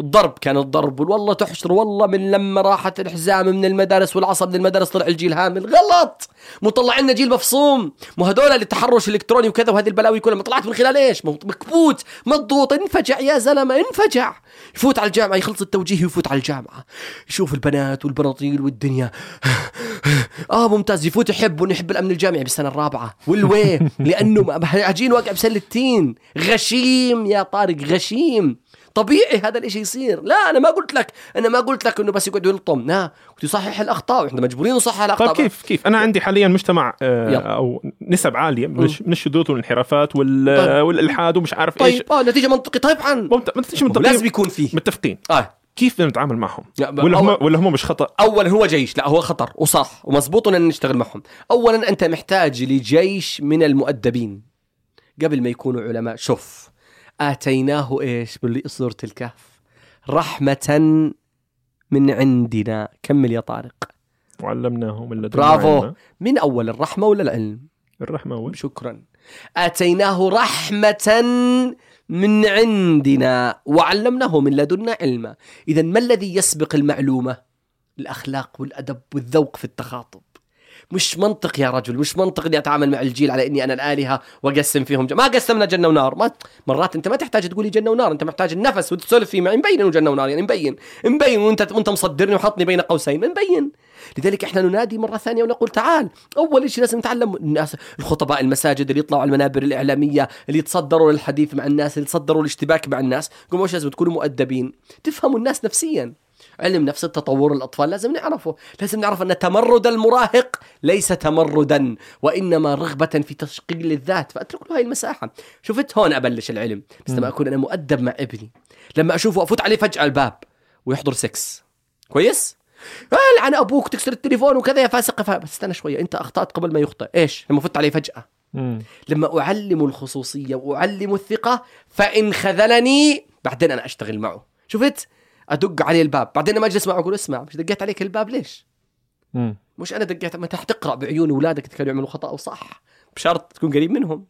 الضرب كان الضرب والله تحشر والله من لما راحت الحزام من المدارس والعصا من المدارس طلع الجيل هامل. غلط! مطلع لنا جيل مفصوم. مو هذول التحرش الإلكتروني وكذا وهذه البلاوي كلها. ما طلعت من خلال إيش؟ مكبوت! مضغوط! انفجع يا زلمة! انفجع! يفوت على الجامعة يخلص التوجيه ويفوت على الجامعة. يشوف البنات والبناطيل والدنيا. آه ممتاز! يفوت يحب ونحب الأمن الجامعي بالسنة الرابعة. والوي لأنه عجين واقع بسله التين. غشيم يا طارق غشيم! طبيعي هذا الإشي يصير. لا أنا ما قلت لك أنا ما قلت لك إنه بس يقعد يلطم. لا قلت يصحح الأخطاء. وإحنا مجبورين نصحح الأخطاء. طيب كيف كيف؟ أنا عندي حاليا مجتمع آه. أو نسب عالية من الش- من الشذوذ والانحرافات وال طيب. والإلحاد ومش عارف إيش. طيب آه نتيجة منطقي. طبعا ممت- ما تنسيش لازم يكون فيه. متفقين. آه. كيف بدنا نتعامل معهم؟ ولا هم ولا هم مش خطأ؟ اولا هو جيش. لا هو خطر وصح ومزبوط ان نشتغل معهم. اولا أنت محتاج لجيش من المؤدبين قبل ما يكونوا علماء. شوف آتيناه إيش باللي سوره الكهف. رحمة من عندنا. كمل يا طارق؟ وعلمناهم من لدنا برافو. علما. من أول الرحمة ولا العلم؟ الرحمة أول. شكرا. آتيناه رحمة من عندنا. وعلمناه من لدنا علما. اذا ما الذي يسبق المعلومة؟ الأخلاق والأدب والذوق في التخاطب. مش منطق يا رجل مش منطق إني أتعامل مع الجيل على إني أنا الآلهة وأقسم فيهم. ج... ما قسمنا جنة ونار. ما مرات أنت ما تحتاج تقولي جنة ونار أنت محتاج النفس وتسولف فيه معي مبين إنه جنة ونار يعني مبين. مبين وأنت وأنت مصدرني وحطني بين قوسين. مبين. لذلك إحنا ننادي مرة ثانية ونقول تعال أول شيء لازم نتعلم الناس الخطباء المساجد اللي يطلعوا على المنابر الإعلامية اللي يتصدروا للحديث مع الناس اللي يتصدروا الاشتباك مع الناس. قوموا لازم تكونوا مؤدبين. تفهموا الناس نفسيا. علم نفس التطور الأطفال لازم نعرفه. لازم نعرف أن تمرد المراهق ليس تمردا وإنما رغبة في تشقيق الذات. فأترك له هاي المساحة. شفت؟ هون أبلش العلم. بس لما أكون أنا مؤدب مع ابني. لما أشوفه أفوت عليه فجأة الباب ويحضر سكس كويس؟ آه لعن أبوك تكسر التليفون وكذا يا فاسق. فا- بس استنى شوية. أنت أخطأت قبل ما يخطئ. إيش؟ لما فت عليه فجأة. مم. لما أعلم الخصوصية وأعلم الثقة فإن خذلني بعدين أنا أشتغل معه. شفت؟ أدق عليه الباب. بعدين لما أجلس معه أقول اسمع مش دقيت عليك الباب ليش؟ مم. مش أنا دقيت ما أنت حتقرا بعيون أولادك كانوا يعملوا خطا أو صح بشرط تكون قريب منهم.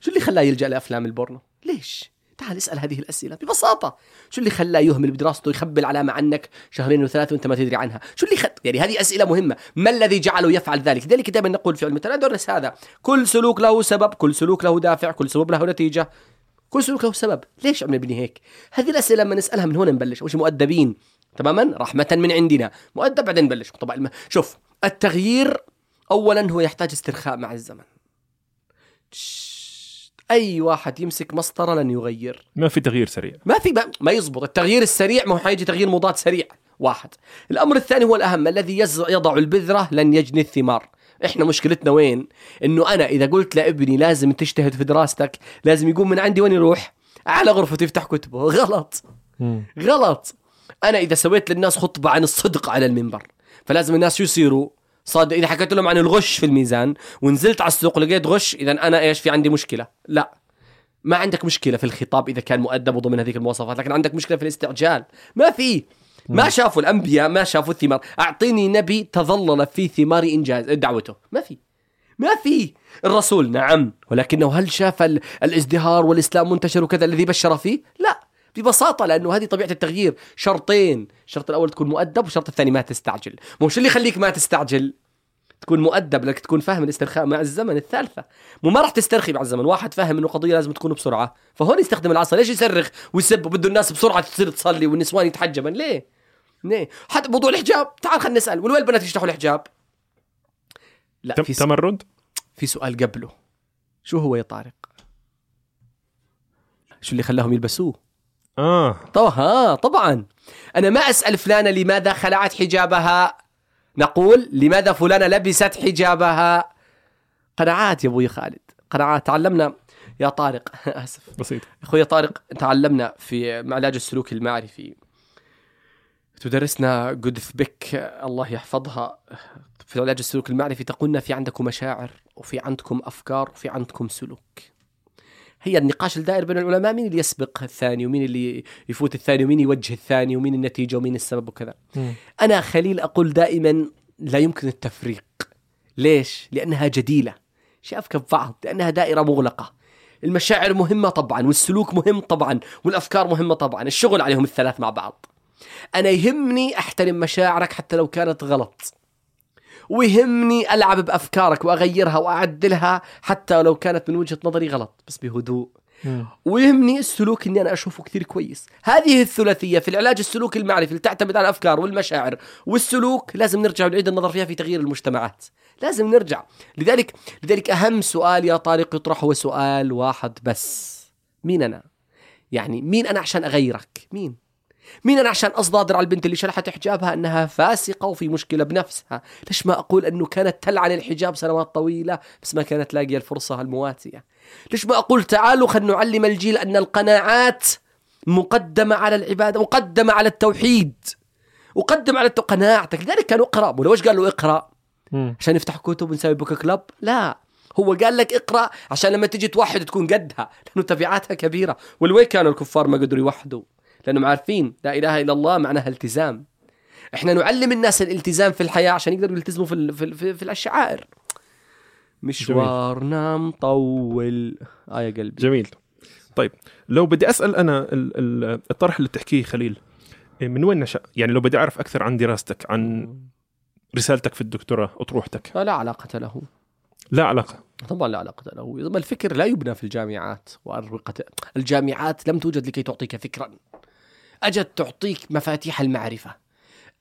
شو اللي خلاه يلجأ لأفلام البورنو؟ ليش؟ تعال اسأل هذه الأسئلة ببساطة. شو اللي خلاه يهمل بدراسته يخبي العلامه عنك شهرين وثلاثة وأنت ما تدري عنها؟ شو اللي خ... يعني هذه أسئلة مهمة. ما الذي جعله يفعل ذلك؟ لذلك دائما نقول في علم التنمية، ندرس هذا كل سلوك له سبب كل سلوك له دافع كل سبب له نتيجة. كل سلوك له سبب. ليش عم نبني هيك؟ هذه الأسئلة لما نسألها من هون نبلش. أول شيء مؤدبين تماما؟ رحمة من عندنا. مؤدب بعدين نبلش. طبعا الم- شوف التغيير اولا هو يحتاج استرخاء مع الزمن. أي واحد يمسك مسطرة لن يغير. ما في تغيير سريع. ما في ما, ما يزبط. التغيير السريع ما هو حيجي تغيير مضاد سريع. واحد. الأمر الثاني هو الأهم. الذي يز- يضع البذرة لن يجني الثمار. إحنا مشكلتنا وين؟ إنه أنا إذا قلت لابني لازم تجتهد في دراستك لازم يقوم من عندي وين يروح؟ على غرفته يفتح كتبه. غلط. غلط. أنا إذا سويت للناس خطبة عن الصدق على المنبر فلازم الناس شو يصيروا صادق. إذا حكيت لهم عن الغش في الميزان ونزلت على السوق لقيت غش إذا أنا إيش؟ في عندي مشكلة. لا. ما عندك مشكلة في الخطاب إذا كان مؤدب وضمن هذيك المواصفات لكن عندك مشكلة في الاستعجال. ما في. ما شافوا الأنبياء ما شافوا الثمار. أعطيني نبي تظلل في ثمار انجاز دعوته. ما في. ما في. الرسول نعم ولكنه هل شاف ال- الازدهار والإسلام منتشر وكذا الذي بشر فيه؟ لا. ببساطة لأنه هذه طبيعة التغيير. شرطين. الشرط الأول تكون مؤدب والشرط الثاني ما تستعجل. مو شو اللي يخليك ما تستعجل؟ تكون مؤدب لك تكون فاهم الاسترخاء مع الزمن الثالثة. مو ما راح تسترخي مع الزمن. واحد فاهم إنه قضية لازم تكون بسرعة. فهون يستخدم العصا. ليش يصرخ ويسب؟ وبده الناس بسرعة تصير تصلي والنسوان يتحجبن؟ ليه؟ ليه حتى موضوع الحجاب. تعال خلينا نسأل. وين البنات يفتحوا الحجاب؟ لا تم- في س- تمرد؟ في سؤال قبله. شو هو يا طارق؟ شو اللي خلاهم يلبسوه؟ آه. طبعا طبعا. أنا ما أسأل فلانة لماذا خلعت حجابها. نقول لماذا فلانة لبست حجابها. قناعات يا أبوي خالد. قناعات. تعلمنا يا طارق. آسف. بسيط. أخوي طارق تعلمنا في علاج السلوك المعرفي. تدرسنا جودث بيك الله يحفظها. في علاج السلوك المعرفي تقولنا في عندكم مشاعر وفي عندكم أفكار وفي عندكم سلوك. هي النقاش الدائر بين العلماء مين اللي يسبق الثاني ومين اللي يفوت الثاني ومين يوجه الثاني ومين النتيجة ومين السبب وكذا. مم. أنا خليل أقول دائما لا يمكن التفريق. ليش؟ لأنها جديلة. شافك ببعض لأنها دائرة مغلقة. المشاعر مهمة طبعا والسلوك مهم طبعا والأفكار مهمة طبعا. الشغل عليهم الثلاث مع بعض. أنا يهمني أحترم مشاعرك حتى لو كانت غلط. ويهمني ألعب بأفكارك وأغيرها وأعدلها حتى لو كانت من وجهة نظري غلط. بس بهدوء. ويهمني السلوك إني أنا أشوفه كثير كويس. هذه الثلاثية في العلاج السلوكي المعرفي اللي تعتمد على الأفكار والمشاعر والسلوك لازم نرجع ونعيد النظر فيها في تغيير المجتمعات. لازم نرجع. لذلك لذلك أهم سؤال يا طارق يطرح هو سؤال واحد بس. مين أنا؟ يعني مين أنا عشان أغيرك؟ مين؟ مين أنا عشان أصدادر على البنت اللي شلحت حجابها أنها فاسقة وفي مشكلة بنفسها؟ ليش ما أقول أنه كانت تلعن الحجاب سنوات طويلة بس ما كانت لاقية الفرصة المواتية؟ ليش ما أقول تعالوا خلينا نعلم الجيل أن القناعات مقدمة على العبادة مقدمة على التوحيد وقدم على. قناعتك. لذلك كانوا اقرا ولو إيش قال له اقرأ؟ مم. عشان يفتح كتب ونسوي بوك كلاب لا. هو قال لك اقرأ عشان لما تجي توحد تكون قدها لأنه تبعاتها كبيرة. والوين كانوا الكفار ما قدروا يوحدوا؟ لأنهم عارفين لا إله إلا الله معناها التزام. إحنا نعلم الناس الالتزام في الحياة عشان يقدروا يلتزموا في ال- في, ال- في, في الشعائر مشوارنا مطول آه يا قلبي. جميل. طيب لو بدي أسأل أنا ال- ال- الطرح اللي بتحكيه خليل إيه، من وين نشأ؟ يعني لو بدي أعرف أكثر عن دراستك عن رسالتك في الدكتوراه اطروحتك لا علاقة له. لا علاقة. طبعا لا علاقة له. الفكر لا يبنى في الجامعات وأروقة. الجامعات لم توجد لكي تعطيك فكرا. أجت تعطيك مفاتيح المعرفة.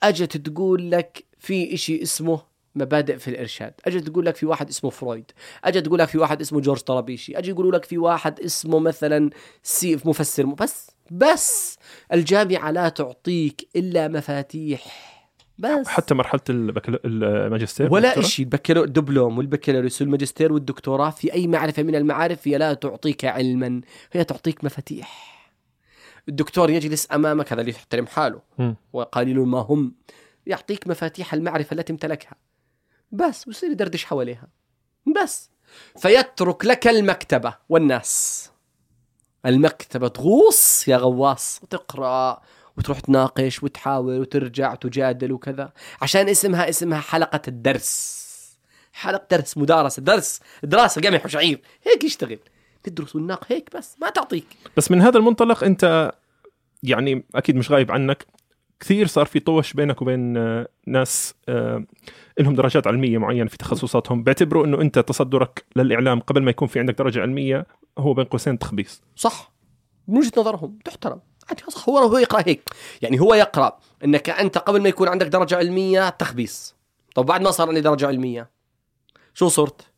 أجت تقول لك في إشي اسمه مبادئ في الإرشاد. أجي تقول لك في واحد اسمه فرويد. أجي تقول لك في واحد اسمه جورج طرابيشي. أجي يقولوا لك في واحد اسمه مثلا سيف مفسر بس بس الجامعة لا تعطيك إلا مفاتيح. بس. حتى مرحلة البكالو... الماجستير ولا؟ شيء البكالو الدبلوم والبكالوريوس والماجستير والدكتوراه في أي معرفة من المعارف هي لا تعطيك علما هي تعطيك مفاتيح. الدكتور يجلس أمامك هذا اللي يحترم حاله. وقليل ما هم. يعطيك مفاتيح المعرفة التي امتلكها. بس ويصير يدردش حواليها. بس. فيترك لك المكتبة والناس. المكتبة تغوص يا غواص وتقرأ وتروح تناقش وتحاول وترجع وتجادل وكذا. عشان اسمها اسمها حلقة الدرس. حلقة درس مدارسة درس. دراسه قمح وشعير هيك يشتغل. تدرس وناق هيك بس ما تعطيك. بس من هذا المنطلق أنت يعني أكيد مش غايب عنك كثير صار في طوش بينك وبين آه، ناس آه، لهم درجات علمية معينة في تخصصاتهم. بيعتبروا إنه أنت تصدرك للإعلام قبل ما يكون في عندك درجة علمية هو بين قوسين تخبيص. صح. من وجهة نظرهم تحترم. صح. هو هو يقرأ هيك. يعني هو يقرأ إنك أنت قبل ما يكون عندك درجة علمية تخبيص. طب بعد ما صار عندي درجة علمية شو صرت؟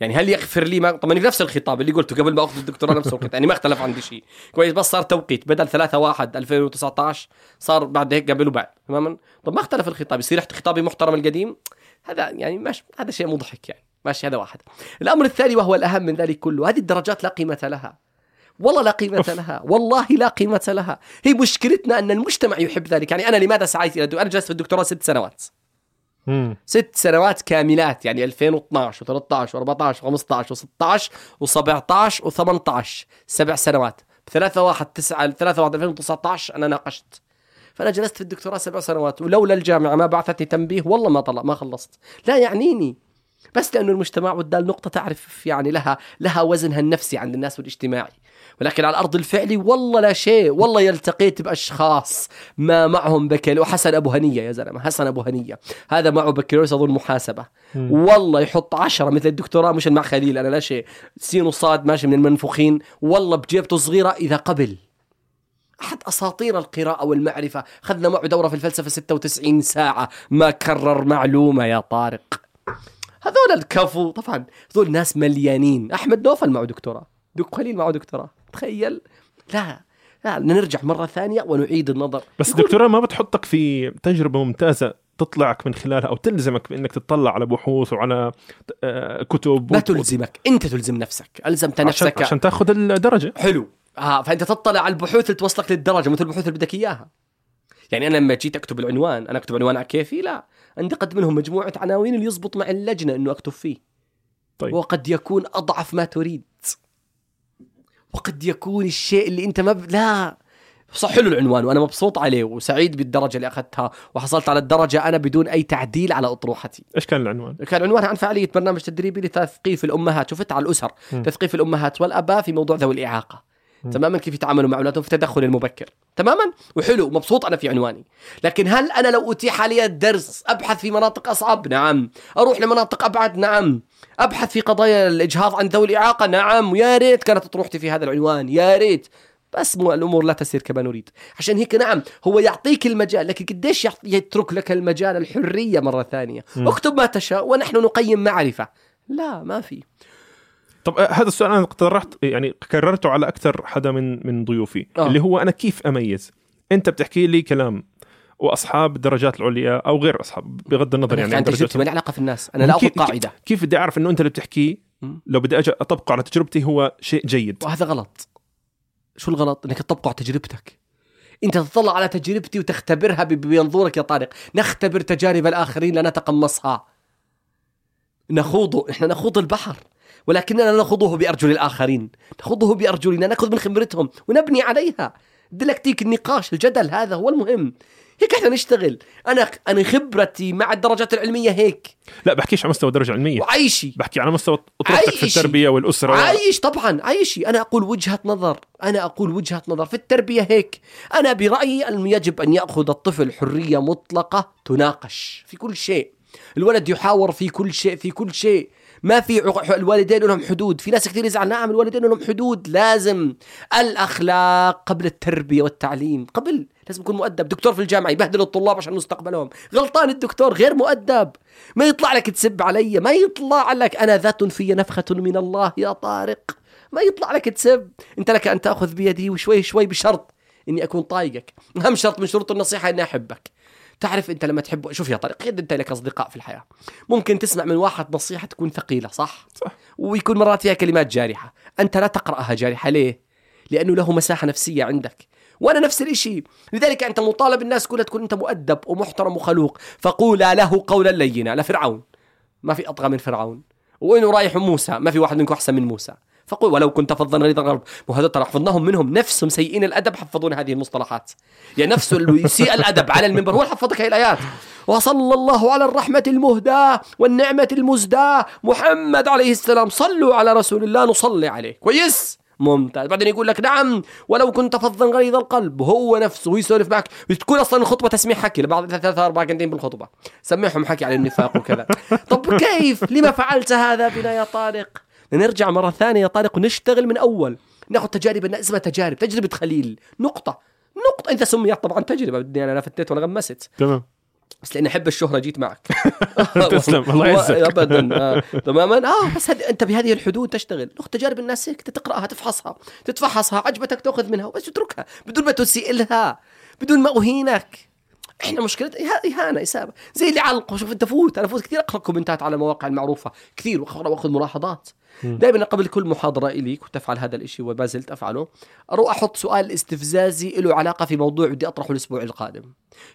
يعني هل يغفر لي ما طبعا نفس الخطاب اللي قلته قبل ما أخذ الدكتوراه نفس الخطاب. يعني ما اختلف عندي شيء. كويس بس صار توقيت. بدل 3 1 2019 صار بعد هيك قبل وبعد. تماما؟ طب ما اختلف الخطاب. يصير خطابي محترم القديم؟ هذا يعني ماشي. هذا شيء مضحك يعني. ماشي هذا واحد. الأمر الثاني وهو الأهم من ذلك كله. هذه الدرجات لا قيمة لها. والله لا قيمة. لها. والله لا قيمة لها. هي مشكلتنا أن المجتمع يحب ذلك. يعني أنا لماذا سعيت إلى أنا جلست في الدكتوراه ست سنوات. ست سنوات كاملات يعني 2012 و13 و14 و15 و16 و17 و18 سبع سنوات. بثلاثة واحد تسعة ثلاثة واحد 2019 أنا ناقشت. فأنا جلست في الدكتوراه سبع سنوات ولولا الجامعة ما بعثتني تنبيه والله ما طلع ما خلصت. لا يعنيني. بس لأنه المجتمع ودال نقطة تعرف يعني لها لها وزنها النفسي عند الناس والاجتماعي. ولكن على الأرض الفعلي والله لا شيء والله يلتقيت بأشخاص ما معهم بكالوريوس. وحسن أبو هنية يا زلمة حسن أبو هنية. هذا معه بكالوريوس أظن محاسبة. والله يحط عشرة مثل الدكتوراه مش مع خليل أنا لا شيء. سين وصاد ماشي من المنفوخين. والله بجيبته صغيرة إذا قبل. أحد أساطير القراءة والمعرفة. خذنا معه دورة في الفلسفة 96 ساعة. ما كرر معلومة يا طارق. هذول الكفو طبعا هذول ناس مليانين. أحمد نوفل معه دكتوراه. دك خليل معه دكتوراه. تخيل. لا لا نرجع مرة ثانية ونعيد النظر. بس الدكتوراه ما بتحطك في تجربة ممتازة تطلعك من خلالها أو تلزمك بإنك تطلع على بحوث وعلى آه، كتب ما وت- تلزمك أنت تلزم نفسك ألزمت عشان, نفسك. عشان تأخذ الدرجة. حلو. آه فأنت تطلع على البحوث اللي توصلك للدرجة مثل البحوث اللي بدك إياها. يعني أنا لما جيت أكتب العنوان أنا أكتب عنوان على كيفي لا. عندي قد منهم مجموعة عناوين اللي يزبط مع اللجنة إنه أكتب فيه. طيب. وقد يكون أضعف ما تريد. وقد يكون الشيء اللي انت ما ب... لا صح حلو العنوان وأنا مبسوط عليه وسعيد بالدرجة اللي أخذتها وحصلت على الدرجة أنا بدون أي تعديل على أطروحتي إيش كان العنوان؟ كان عنوانها عن فعالية برنامج تدريبي لتثقيف الأمهات شفت على الأسر م. تثقيف الأمهات والأباء في موضوع ذوي الإعاقة تماما كيف يتعاملوا مع أولادهم في التدخل المبكر. تماما؟ وحلو مبسوط أنا في عنواني. لكن هل أنا لو أتيح لي الدرس أبحث في مناطق أصعب؟ نعم. أروح لمناطق أبعد؟ نعم. أبحث في قضايا الإجهاض عن ذوي الإعاقة؟ نعم. ويا ريت كانت اطروحتي في هذا العنوان. يا ريت. بس مو الأمور لا تسير كما نريد. عشان هيك نعم هو يعطيك المجال لكن قديش يترك لك المجال الحرية مرة ثانية. اكتب ما تشاء ونحن نقيم معرفة. لا ما في. طب آه، هذا السؤال أنا اقترحت يعني كررته على أكثر حدا من من ضيوفي آه. اللي هو أنا كيف أميز؟ أنت بتحكي لي كلام وأصحاب الدرجات العليا أو غير أصحاب بغض النظر يعني عن عن تجربتي ما لي علاقة في الناس. أنا لا اخذ قاعدة. كيف بدي أعرف إنه أنت اللي بتحكيه. لو بدي أجي اطبقه على تجربتي هو شيء جيد. وهذا غلط. شو الغلط؟ إنك تطبقه على تجربتك. أنت تطلع على تجربتي وتختبرها بمنظورك يا طارق. نختبر تجارب الآخرين لا نتقمصها. نخوض إحنا نخوض البحر. ولكننا نخوضه بأرجل الآخرين. نخوضه بأرجلنا نأخذ من خبرتهم ونبني عليها. دلكتيك النقاش الجدل هذا هو المهم. هيك إحنا نشتغل؟ أنا أنا خبرتي مع الدرجات العلمية هيك. لا بحكيش على مستوى درجه علميه وعيشي. بحكي على مستوى اطروحتك في. التربية والأسرة. عايش طبعا عايشي أنا أقول وجهة نظر. أنا أقول وجهة نظر في التربية هيك. أنا برأيي أن يجب أن يأخذ الطفل حرية مطلقة تناقش في كل شيء. الولد يحاور في كل شيء في كل شيء. ما في الوالدين لهم حدود. في ناس كثير يزعل نعم الوالدين لهم حدود. لازم الأخلاق قبل التربية والتعليم. قبل لازم يكون مؤدب. دكتور في الجامعة يبهدل الطلاب عشان مستقبلهم. غلطان الدكتور غير مؤدب. ما يطلع لك تسب علي. ما يطلع لك أنا ذات في نفخة من الله يا طارق. ما يطلع لك تسب. أنت لك أن تأخذ بيدي وشوي شوي بشرط إني أكون طايقك. أهم شرط من شروط النصيحة إني أحبك. تعرف أنت لما تحب شوف يا طارق قد أنت لك أصدقاء في الحياة. ممكن تسمع من واحد نصيحة تكون ثقيلة صح؟ صح. ويكون مرات فيها كلمات جارحة. أنت لا تقرأها جارحة ليه؟ لأنه له مساحة نفسية عندك. وأنا نفس الشيء لذلك أنت مطالب الناس كلها تكون أنت مؤدب ومحترم وخلوق. فقولا له قولا لينا لفرعون. ما في أطغى من فرعون. وينه رايح موسى ما في واحد منكم أحسن من موسى. فقل ولو كنت فظا غليظ القلب وهذا ترى حفظناهم منهم نفسهم سيئين الأدب حفظون هذه المصطلحات. يعني نفسه اللي يسيء الأدب على المنبر. هو حفظك هذه الايات وصلى الله على الرحمة المهداة والنعمة المزداة. محمد عليه السلام. صلوا على رسول الله. نصلي عليه. كويس؟ ممتاز. بعدين يقول لك نعم ولو كنت فظا غليظ القلب. هو نفسه يسولف معك. تكون أصلا الخطبة تسميع حكي. لبعض ثلاثة أربع كنتين بالخطبة. سمعهم حكي على النفاق وكذا. طب كيف؟ لما فعلت هذا بنا يا طارق؟ نرجع مرة ثانية يا طارق ونشتغل من أول. ناخذ تجارب اسمها تجارب تجربة خليل. نقطة. نقطة. إذا سميت طبعا تجربة بدي أنا لا فتيت ولا غمست. تمام. بس لأني أحب الشهرة جيت معك. تسلم، الله يعزك. ابدا. آه. تماما. آه بس هد... أنت بهذه الحدود تشتغل. اخذ تجارب الناس هيك تقرأها تفحصها. تتفحصها عجبتك تأخذ منها. وبس اتركها بدون ما تسيء لها بدون ما أهينك. إحنا مشكلة إه- اهانه اسابه زي اللي علق شوف أنت فوت أنا فوت كثير أقرأ comment ات على المواقع المعروفة. كثير وأخذ ملاحظات. دائما قبل كل محاضرة إلي كنت أفعل هذا الشيء وما زلت أفعله أروح أحط سؤال استفزازي له علاقة في موضوع بدي أطرحه الأسبوع القادم.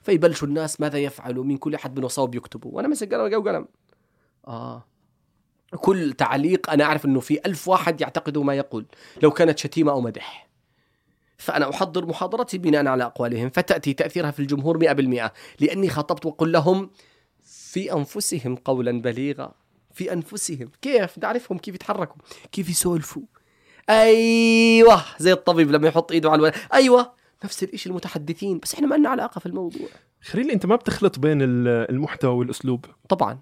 فيبلشوا الناس ماذا يفعلوا من كل أحد من وصاوب يكتبوا وأنا مسك قلم وقلم آه. كل تعليق أنا أعرف إنه في ألف واحد يعتقدوا ما يقول لو كانت شتيمة أو مدح. فأنا أحضر محاضرتي بناء على أقوالهم فتأتي تأثيرها في الجمهور 100% لأني خاطبت وقل لهم في أنفسهم قولا بليغا في أنفسهم. كيف؟ نعرفهم كيف يتحركوا. كيف يسولفوا؟ أيوة. زي الطبيب لما يحط إيده على الولد أيوة. نفس الإشي المتحدثين. بس إحنا ما لنا علاقة في الموضوع. خليل أنت ما بتخلط بين ال- المحتوى والأسلوب؟ طبعا.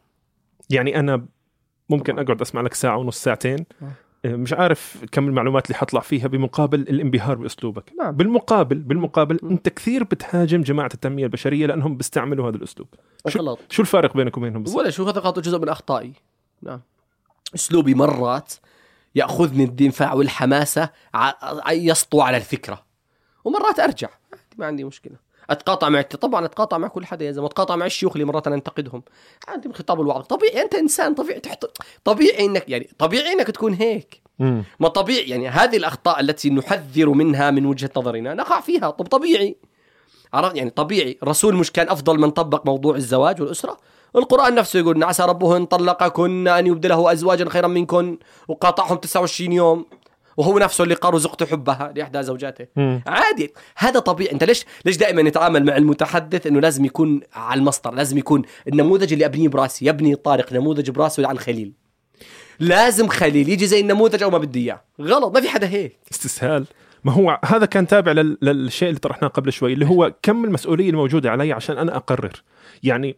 يعني أنا ممكن أقعد أسمع لك ساعة ونص ساعتين. آه. مش عارف كم المعلومات اللي حطلع فيها بمقابل الانبهار بأسلوبك. نعم. بالمقابل بالمقابل أنت كثير بتهاجم جماعة التنمية البشرية لأنهم بيستعملوا هذا الأسلوب. شو, غلط شو الفارق بينك وبينهم؟ ولا شو هذا خاطر جزء من أخطائي. نعم. أسلوبي مرات يأخذني الدفاع والحماسة يسطو على الفكرة. ومرات أرجع. ما عندي مشكلة. أتقاطع مع طبعا أتقاطع مع كل حدا يا زلمة اتقاطع مع الشيوخ اللي مرات أنا أنتقدهم. عندي من خطاب الوعظ. طبيعي أنت إنسان طبيعي تحت طبيعي إنك يعني طبيعي إنك تكون هيك. مم. ما طبيعي يعني هذه الأخطاء التي نحذر منها من وجهة نظرنا نقع فيها طب طبيعي. عرفت؟ يعني طبيعي. الرسول مش كان أفضل من طبق موضوع الزواج والأسرة. القرآن نفسه يقول إن عسى ربه ان طلقكن أن يبدله ازواجا خيرا منكن. وقاطعهم 29 يوم. وهو نفسه اللي قال رزقت حبها لإحدى زوجاته. مم. عادي. هذا طبيعي. أنت ليش ليش دائما نتعامل مع المتحدث إنه لازم يكون على المسطر لازم يكون النموذج اللي أبنيه براسي يبني طارق نموذج براسه عن خليل. لازم خليل يجي زي النموذج أو ما بدي إياه. غلط ما في حدا هيك. استسهال. ما هو هذا كان تابع لل- للشيء اللي طرحناه قبل شوي اللي هو كم المسؤولية الموجودة علي عشان أنا أقرر. يعني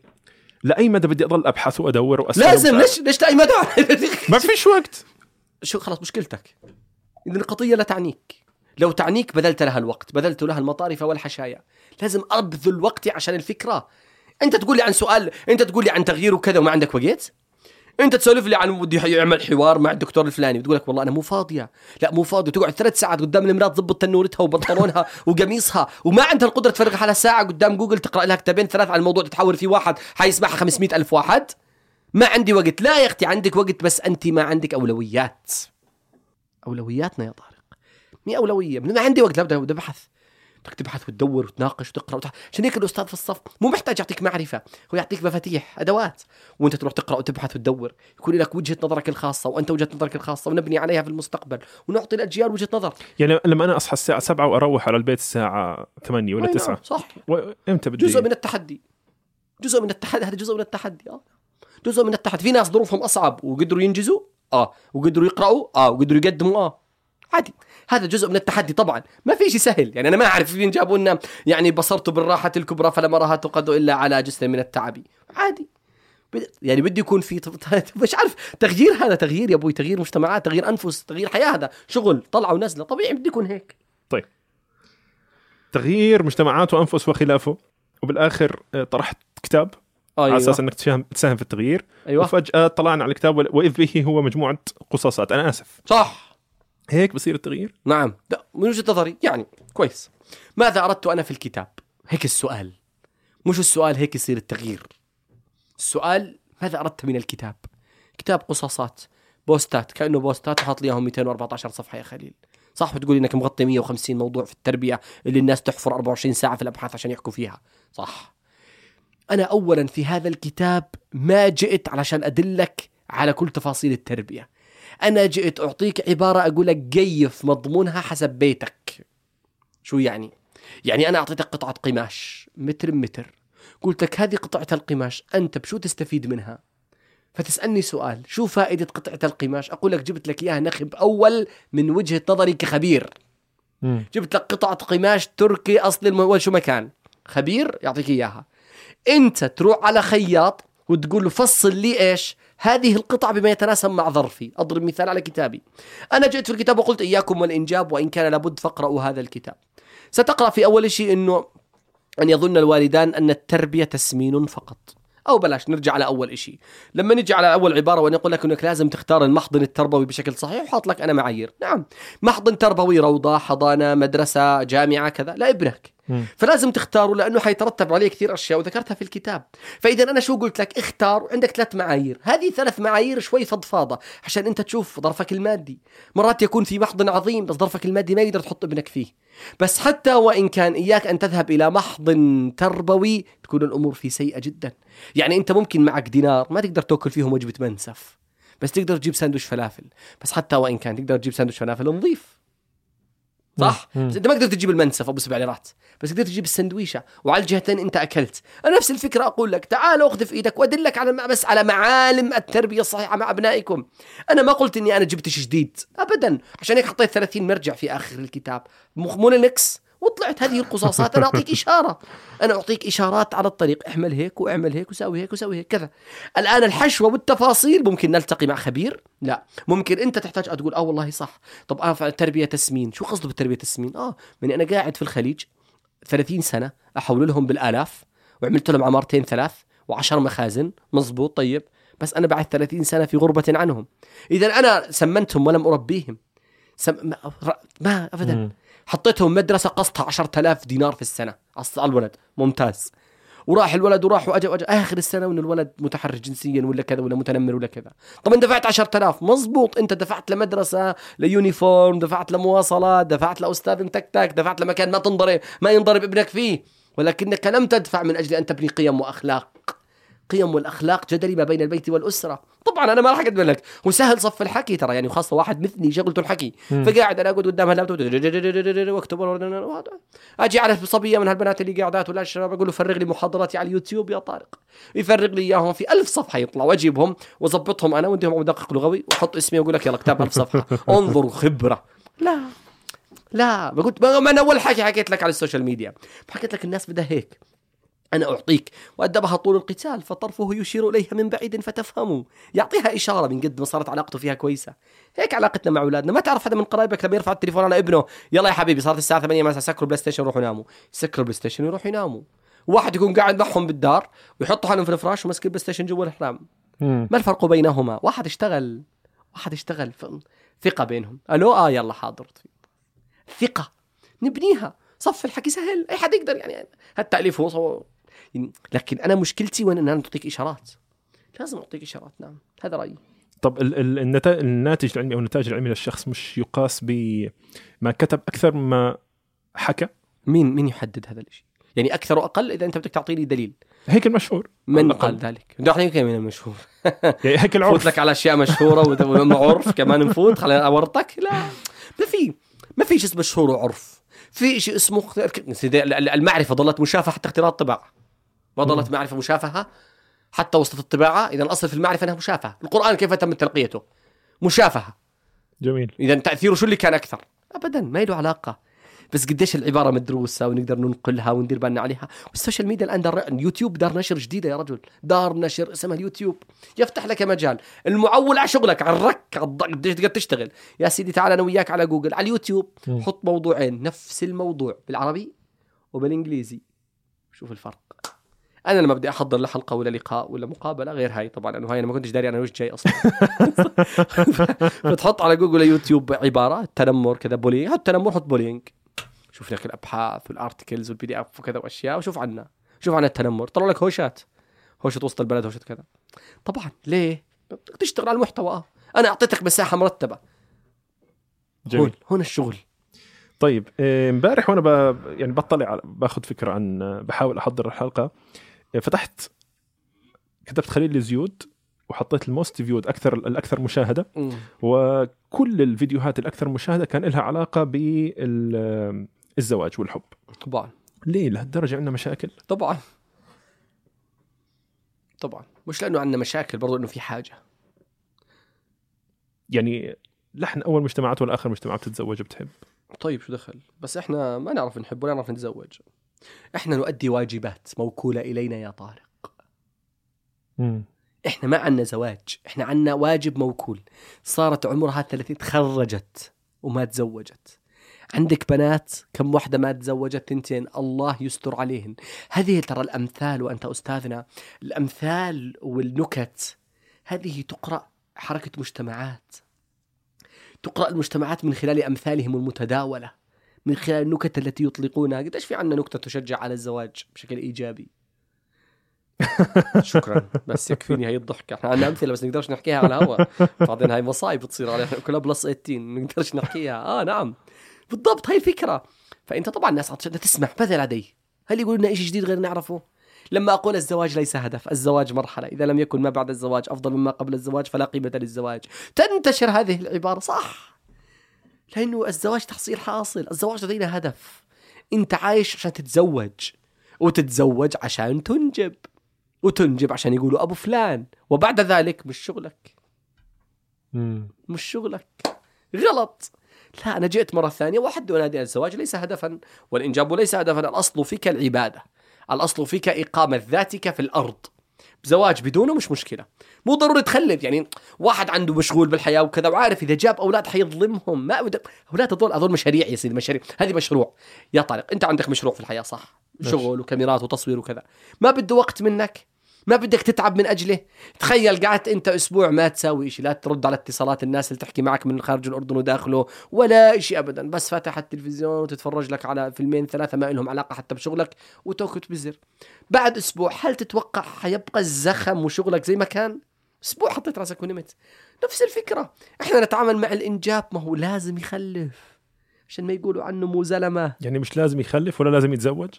لأي مدى بدي أضل أبحث وأدور واسال لازم. ليش ليش لأي مدى. ما فيش وقت. شو خلاص مشكلتك. إذا القضية لا تعنيك. لو تعنيك بذلت لها الوقت بذلت لها المطارف والحشايا. لازم أبذل وقتي عشان الفكرة. أنت تقول لي عن سؤال أنت تقول لي عن تغيير وكذا وما عندك وقت؟ أنت تسولف لي عن بدي يعمل حوار مع الدكتور الفلاني بتقول لك والله أنا مو فاضية. لا مو فاضية. تقعد ثلاث ساعات قدام المرايه تضبط تنورتها وبنطلونها وقميصها. وما عندها القدرة تفرغ حالها ساعة قدام جوجل تقرأ لها كتابين ثلاث عن الموضوع تتحاور فيه واحد حيسمعها 500 ألف واحد. ما عندي وقت. لا يا أختي عندك وقت بس أنت ما عندك أولويات. أولوياتنا يا طارق. مي أولوية. ما عندي وقت. لا بدي بدي أبحث. بدك تبحث وتدور وتناقش وتقرأ وتح... عشان هيك الأستاذ في الصف مو محتاج يعطيك معرفة. هو يعطيك مفاتيح أدوات. وأنت تروح تقرأ وتبحث وتدور. يكون لك وجهة نظرك الخاصة وأنت وجهة نظرك الخاصة ونبني عليها في المستقبل. ونعطي الأجيال وجهة نظر. يعني لما أنا أصحى الساعة 7 وأروح على البيت الساعة 8 ولا أي 9 نعم، صح. إمتى بدي؟ جزء من التحدي. جزء من التحدي. هذا جزء من التحدي آه. جزء من التحدي. في ناس ظروفهم أصعب وقدروا ينجزوا آه. وقدروا يقرأوا؟ آه. وقدروا يقدموا؟ آه. عادي. هذا جزء من التحدي طبعا. ما في شيء سهل. يعني أنا ما أعرف فين جابوا لنا يعني بصرت بالراحة الكبرى فلم اراها تقد إلا على جسم من التعب. عادي. يعني بدي يكون في مش عارف. تغيير هذا تغيير يا أبوي تغيير مجتمعات تغيير أنفس تغيير حياة هذا. شغل طلعة ونزلة. طبيعي بدي يكون هيك. تغيير مجتمعات وأنفس وخلافه. وبالآخر آه، طرحت كتاب. أيوة. على أساس إنك تساهم تساهم في التغيير. أيوه. وفجأة طلعنا على الكتاب وإذ به هو مجموعة قصاصات. أنا آسف. صح. هيك بصير التغيير؟ نعم. لا من وجهة نظري يعني كويس. ماذا أردت أنا في الكتاب؟ هيك السؤال. مش السؤال هيك يصير التغيير. السؤال ماذا أردت من الكتاب؟ كتاب قصاصات. بوستات كأنه بوستات وحاط لي إياهم 214 صفحة يا خليل. صح بتقول إنك مغطي 150 موضوع في التربية اللي الناس تحفر 24 ساعة في الأبحاث عشان يحكوا فيها. صح. أنا اولا في هذا الكتاب ما جئت علشان أدلك على كل تفاصيل التربية. أنا جئت أعطيك عبارة أقول لك قيف مضمونها حسب بيتك. شو يعني؟ يعني أنا أعطيتك قطعة قماش متر بمتر قلت لك هذه قطعة القماش أنت بشو تستفيد منها؟ فتسألني سؤال شو فائدة قطعة القماش؟ أقول لك جبت لك إياها نخب أول من وجهة نظري كخبير. جبت لك قطعة قماش تركي المول شو مكان؟ خبير يعطيك إياها. انت تروح على خياط وتقول له فصل لي إيش؟ هذه القطعة بما يتناسب مع ظرفي. أضرب مثال على كتابي. أنا جئت في الكتاب وقلت إياكم والإنجاب وإن كان لابد فاقرأوا هذا الكتاب. ستقرأ في أول شيء أنه أن يظن الوالدان أن التربية تسمين فقط. أو بلاش نرجع على أول شيء لما نجي على أول عبارة وأنا أقول لك أنك لازم تختار المحضن التربوي بشكل صحيح وحاط لك أنا معايير. نعم محضن تربوي روضة حضانة مدرسة جامعة كذا لا ابنك فلازم تختاره لأنه حيترتب عليه كثير أشياء وذكرتها في الكتاب. فإذا أنا شو قلت لك؟ اختار وعندك ثلاث معايير. هذه ثلاث معايير شوي فضفاضة عشان أنت تشوف ظرفك المادي. مرات يكون في محضن عظيم بس ظرفك المادي ما يقدر تحط ابنك فيه. بس حتى وإن كان إياك أن تذهب إلى محضن تربوي تكون الأمور فيه سيئة جدا. يعني أنت ممكن معك دينار ما تقدر تأكل فيهم وجبة منسف. بس تقدر تجيب ساندويش فلافل. بس حتى وإن كان تقدر تجيب ساندويش فلافل نظيف. صح؟ مم. بس انت ما قدرت تجيب المنسف أبو سبع ليرات بس قدرت تجيب السندويشة وعلى الجهتين أنت أكلت. أنا نفس الفكرة أقول لك تعال أخذ في إيدك وأدلك على بس على معالم التربية الصحيحة مع أبنائكم. أنا ما قلت إني أنا جبت شيء جديد ابدا. عشان هيك حطيت 30 مرجع في آخر الكتاب. مو مو links. وطلعت هذه القصاصات أنا أعطيك إشارة. أنا أعطيك إشارات على الطريق. اعمل هيك واعمل هيك وسوي هيك وسوي هيك. كذا. الآن الحشوة والتفاصيل. ممكن نلتقي مع خبير؟ لا. ممكن أنت تحتاج تقول آه والله صح. طب آه التربيه تسمين. شو قصده بالتربية تسمين؟ آه من أنا قاعد في الخليج 30 سنة احول لهم بالآلاف وعملت لهم عمارتين ثلاث وعشر مخازن. مزبوط طيب. بس أنا بعد 30 سنة في غربة عنهم. إذا أنا سمنتهم ولم أربيهم. سم... ما... ما ابدا. حطيتهم مدرسة قسطها 10000 دينار في السنة. على الولد ممتاز. وراح الولد وراح واجا وأجا. آخر السنة وإن الولد متحرش جنسيا ولا كذا ولا متنمر ولا كذا. طب انت دفعت 10000 مزبوط. أنت دفعت لمدرسة ل uniform دفعت لمواصلات دفعت لأستاذ متكتك دفعت لمكان ما تنضرب ما ينضرب ابنك فيه. ولكنك لم تدفع من أجل أن تبني قيم وأخلاق. قيم والأخلاق جدلي ما بين البيت والأسرة. طبعا أنا ما راح اقدم لك وسهل صف الحكي ترى يعني وخاصه واحد مثلي شغلته الحكي فقاعد أنا أقعد قدام اللابتوب وأكتب أجي على صبية من هالبنات اللي قاعدات ولا الشباب أقول له فرغ لي محاضراتي على اليوتيوب يا طارق. يفرغ لي إياهم في ألف صفحة يطلع وأجيبهم واظبطهم أنا واديهم مدقق لغوي وأحط اسمي وأقول لك يلا كتاب ألف صفحة. انظر خبرة. لا لا ما قلت ما أنا أول حكي حكيت لك على ال social media. حكيت لك الناس بدها هيك. أنا أعطيك. وأدبها طول القتال فطرفه يشير إليها من بعيد فتفهموا يعطيها إشارة من قد ما صارت علاقته فيها كويسة. هيك علاقتنا مع أولادنا. ما تعرف حدا من قرايبك لما يرفع التليفون على ابنه يلا يا حبيبي صارت الساعة 8 مساء سكروا PlayStation روحوا ناموا. يسكروا ال PlayStation ويروحوا يناموا. واحد يكون قاعد معهم بالدار ويحطوا حالهم في الفراش ومسك ال PlayStation جوا الحرام. ما الفرق بينهما؟ واحد اشتغل واحد اشتغل ثقة بينهم. ألو؟ آه يلا حاضر. ثقة. نبنيها. صف الحكي سهل. أي حد يقدر يعني. التأليف هو. لكن أنا مشكلتي وين؟ أن أنا أعطيك إشارات. لازم أعطيك إشارات نعم. هذا رأيي. طب الناتج العلمي أو النتاج العلمي للشخص مش يقاس بما كتب أكثر مما حكى؟ مين مين يحدد هذا الشيء يعني أكثر وأقل إذا أنت بدك تعطيني دليل. هيك المشهور. من. قال ذلك؟ نحن يمكن من المشهور. يعني هيك العرف. لك على أشياء مشهورة وعرف كمان نفوت خلينا أورطك. لا. ما في ما في شيء اسمه مشهور وعرف. في شيء اسمه المعرفة ظلت مشافهة حتى اختراع الطباعه ما ظلت معرفة مشافهة حتى وسط الطباعة إذا الأصل في المعرفة إنها مشافهة. القرآن كيف تم تلقيته؟ مشافهة. جميل. اذا تأثيره شو اللي كان أكثر؟ ابدا ما له علاقة. بس قديش العبارة مدروسة ونقدر ننقلها وندير بالنا عليها. وال social media الآن دار اليوتيوب دار نشر جديدة يا رجل. دار نشر اسمها اليوتيوب. يفتح لك مجال. المعول على شغلك على الرك قديش تقدر تشتغل. يا سيدي تعال أنا وياك على جوجل. على اليوتيوب مم. حط موضوعين نفس الموضوع. بالعربي وبالإنجليزي. شوف الفرق. أنا لما بدي أحضر لحلقه ولا لقاء ولا مقابلة غير هاي طبعا لأنه هاي أنا ما كنتش داري أنا وش جاي أصلا. فتحط على جوجل يوتيوب عبارة تنمر كذا bullying حط تنمر حط bullying شوف لك الأبحاث وال articles وال PDF وكذا وأشياء وشوف عنا. شوف عن التنمر. طلع لك هوشات. هوشة وسط البلد هوشة كذا. طبعا ليه؟ بدك تشتغل على المحتوى. أنا أعطيتك مساحة مرتبة. جميل. هون هون الشغل. طيب إيه، امبارح وأنا ب... يعني بطلع باخذ فكرة عن بحاول أحضر الحلقة. فتحت كتبت خليل الزيود وحطيت الموست فيود أكثر الأكثر مشاهدة. وكل الفيديوهات الأكثر مشاهدة كان لها علاقة بالزواج والحب. طبعا. ليه؟ لهالدرجة عندنا مشاكل. طبعا. طبعا. مش لأنه عندنا مشاكل برضو إنه في حاجة. يعني لحن أول مجتمعات ولا آخر مجتمعات بتتزوج بتحب؟ طيب شو دخل؟ بس إحنا ما نعرف نحب ولا نعرف نتزوج. إحنا نؤدي واجبات موكولة إلينا يا طارق. مم. إحنا ما عنا زواج إحنا عنا واجب موكول. صارت عمرها 30 تخرجت وما تزوجت. عندك بنات كم واحدة ما تزوجت تنتين الله يستر عليهن. هذه ترى الأمثال وأنت أستاذنا. الأمثال والنكت هذه تقرأ حركة مجتمعات. تقرأ المجتمعات من خلال أمثالهم المتداولة. من خلال النكت التي يطلقونها. قديش في عنا نكتة تشجع على الزواج بشكل إيجابي؟ شكرا. بس يكفيني هي الضحكة. إحنا عندنا أمثلة بس نقدرش نحكيها على الهواء بعدين هاي مصايب بتصير علينا. كلها plus 18 نقدرش نحكيها. آه نعم. بالضبط هاي الفكرة. فأنت طبعا الناس عطشانة تسمع. ماذا لديه هل يقول لنا شيء جديد غير نعرفه؟ لما أقول الزواج ليس هدف الزواج مرحلة. إذا لم يكن ما بعد الزواج أفضل مما قبل الزواج فلا قيمة للزواج. تنتشر هذه العبارة. صح. لأنه الزواج تحصيل حاصل. الزواج لدينا هدف. أنت عايش عشان تتزوج. وتتزوج عشان تنجب. وتنجب عشان يقولوا أبو فلان. وبعد ذلك مش شغلك. مم. مش شغلك. غلط. لا أنا جئت مرة ثانية. وأحد أنادي الزواج ليس هدفا. والإنجاب ليس هدفا. الأصل فيك العبادة. الأصل فيك إقامة ذاتك في الأرض. زواج بدونه مش مشكلة. مو ضروري تخلف يعني واحد عنده مشغول بالحياة وكذا وعارف إذا جاب أولاد حيظلمهم ما أود... أولاد هذول هذول مشاريع يا سيدي مشاريع هذه مشروع. يا طارق أنت عندك مشروع في الحياة صح؟ شغل وكاميرات وتصوير وكذا. ما بده وقت منك؟ ما بدك تتعب من أجله. تخيل قعدت أنت أسبوع ما تساوي شيء لا ترد على اتصالات الناس اللي تحكي معك من خارج الأردن وداخله ولا شيء ابدا. بس فاتح التلفزيون وتتفرج لك على فيلمين ثلاثة ما لهم علاقة حتى بشغلك وتوكت بزر بعد أسبوع هل تتوقع حيبقى الزخم وشغلك زي ما كان؟ أسبوع حطيت راسك ونمت نفس الفكرة. إحنا نتعامل مع الإنجاب ما هو لازم يخلف. عشان ما يقولوا عنه مو زلمة. يعني مش لازم يخلف ولا لازم يتزوج؟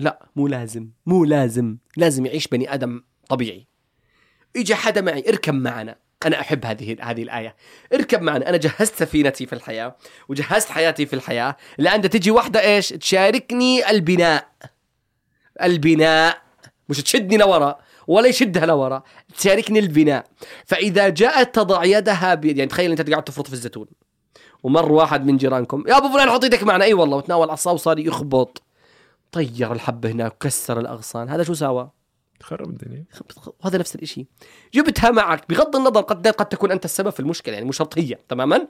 لا مو لازم مو لازم. لازم يعيش بني آدم طبيعي. اجى حدا معي اركب معنا. أنا أحب هذه هذه الآية. اركب معنا. أنا جهزت سفينتي في الحياة وجهزت حياتي في الحياة. لأن تجي واحدة إيش؟ تشاركني البناء. البناء. مش تشدني لورا ولا يشدها لورا. تشاركني البناء. فإذا جاءت تضع يدها بيد يعني تخيل أنت قاعد تفرط في الزيتون. ومر واحد من جيرانكم يا أبو فلان حط إيدك معنا. أي والله وتناول عصا وصار يخبط. طير الحبة هناك وكسر الأغصان. هذا شو سوى؟ خرب الدنيا. وهذا نفس الشيء جبتها معك. بغض النظر قد قد تكون أنت السبب في المشكلة يعني مو شرط هي تماما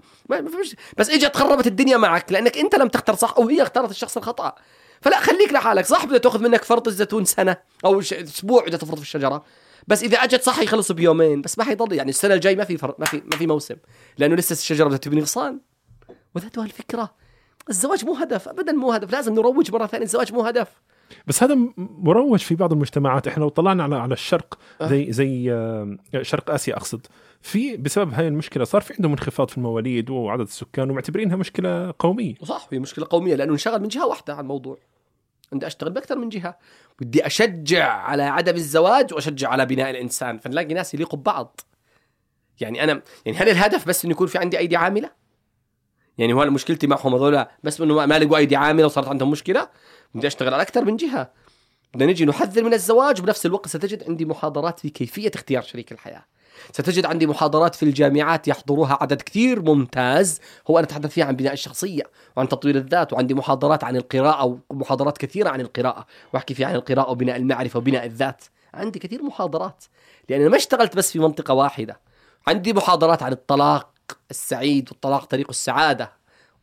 بس اجت خربت الدنيا معك لأنك أنت لم تختار صح أو هي اختارت الشخص الخطأ. فلا خليك لحالك. صح بدها تأخذ منك فرط الزيتون سنة أو أسبوع بدها تفرط في الشجرة. بس إذا أجت صح يخلص بيومين. بس ما حيضل يعني السنة الجاي ما في فر... ما في ما في موسم لأنه لسه الشجرة بدها تبني غصان. وذاته الفكرة. الزواج مو هدف ابدا مو هدف لازم نروج مرة ثانية الزواج مو هدف. بس هذا مروج في بعض المجتمعات. إحنا لو طلعنا على على الشرق أه. زي زي آه، شرق آسيا أقصد في بسبب هاي المشكلة صار في عندهم انخفاض في المواليد وعدد السكان ومعتبرينها مشكلة قومية. وصح هي مشكلة قومية لأنه انشغل من جهة واحدة على الموضوع. بدي أشتغل بأكثر من جهة. بدي أشجع على عدم الزواج وأشجع على بناء الإنسان. فنلاقي ناس يليقوا ببعض. يعني أنا يعني هل الهدف بس إنه يكون في عندي أيدي عاملة؟ يعني هو مشكلتي معهم هذول بس إنه ما- لقوا ايدي عامله وصارت عندهم مشكلة بدي أشتغل على أكثر من جهة. بدنا نجي نحذر من الزواج وبنفس الوقت ستجد عندي محاضرات في كيفية اختيار شريك الحياة. ستجد عندي محاضرات في الجامعات يحضروها عدد كثير ممتاز. هو أنا أتحدث فيها عن بناء الشخصية وعن تطوير الذات وعندي محاضرات عن القراءة ومحاضرات كثيرة عن القراءة. وأحكي فيها عن القراءة وبناء المعرفة وبناء الذات. عندي كثير محاضرات لأن أنا ما اشتغلت بس في منطقة واحدة. عندي محاضرات عن الطلاق السعيد والطلاق طريق السعادة.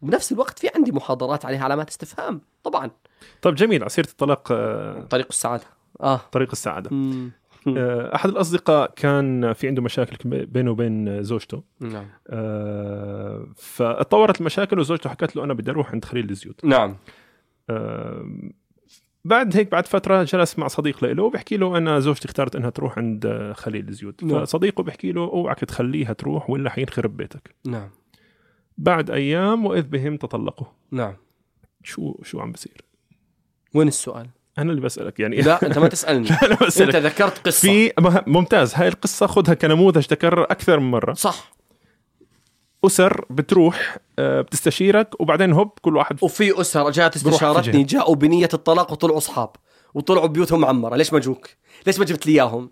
وبنفس الوقت في عندي محاضرات عليها علامات استفهام طبعا. طيب جميل. على سيره الطلاق آه، طريق السعادة. آه. طريق السعادة. مم. آه، أحد الأصدقاء كان في عنده مشاكل بينه وبين زوجته. نعم. آه، فتطورت المشاكل وزوجته حكت له أنا بدي أروح عند خليل الزيوت. نعم. آه، بعد هيك بعد فترة جلس مع صديق له وبحكي له أنا زوجتي اختارت إنها تروح عند خليل الزيوت. نعم. فصديقه بحكي له اوعك تخليها تروح ولا حينخرب بيتك. نعم. بعد أيام وإذ بهم تطلقوا. نعم. شو شو عم بصير؟ وين السؤال؟ أنا اللي بسألك يعني. لا أنت ما تسألني. أنا أنت بسالك ذكرت قصة. في ممتاز. هاي القصة خذها كنموذج تكرر أكثر من مرة. صح. أسر بتروح آه، بتستشيرك وبعدين هوب كل واحد وفي أسر جاءت استشارتني. جاءوا بنية الطلاق وطلعوا أصحاب وطلعوا بيوتهم معمره ليش ما جوك؟ ليش ما جبت لي إياهم؟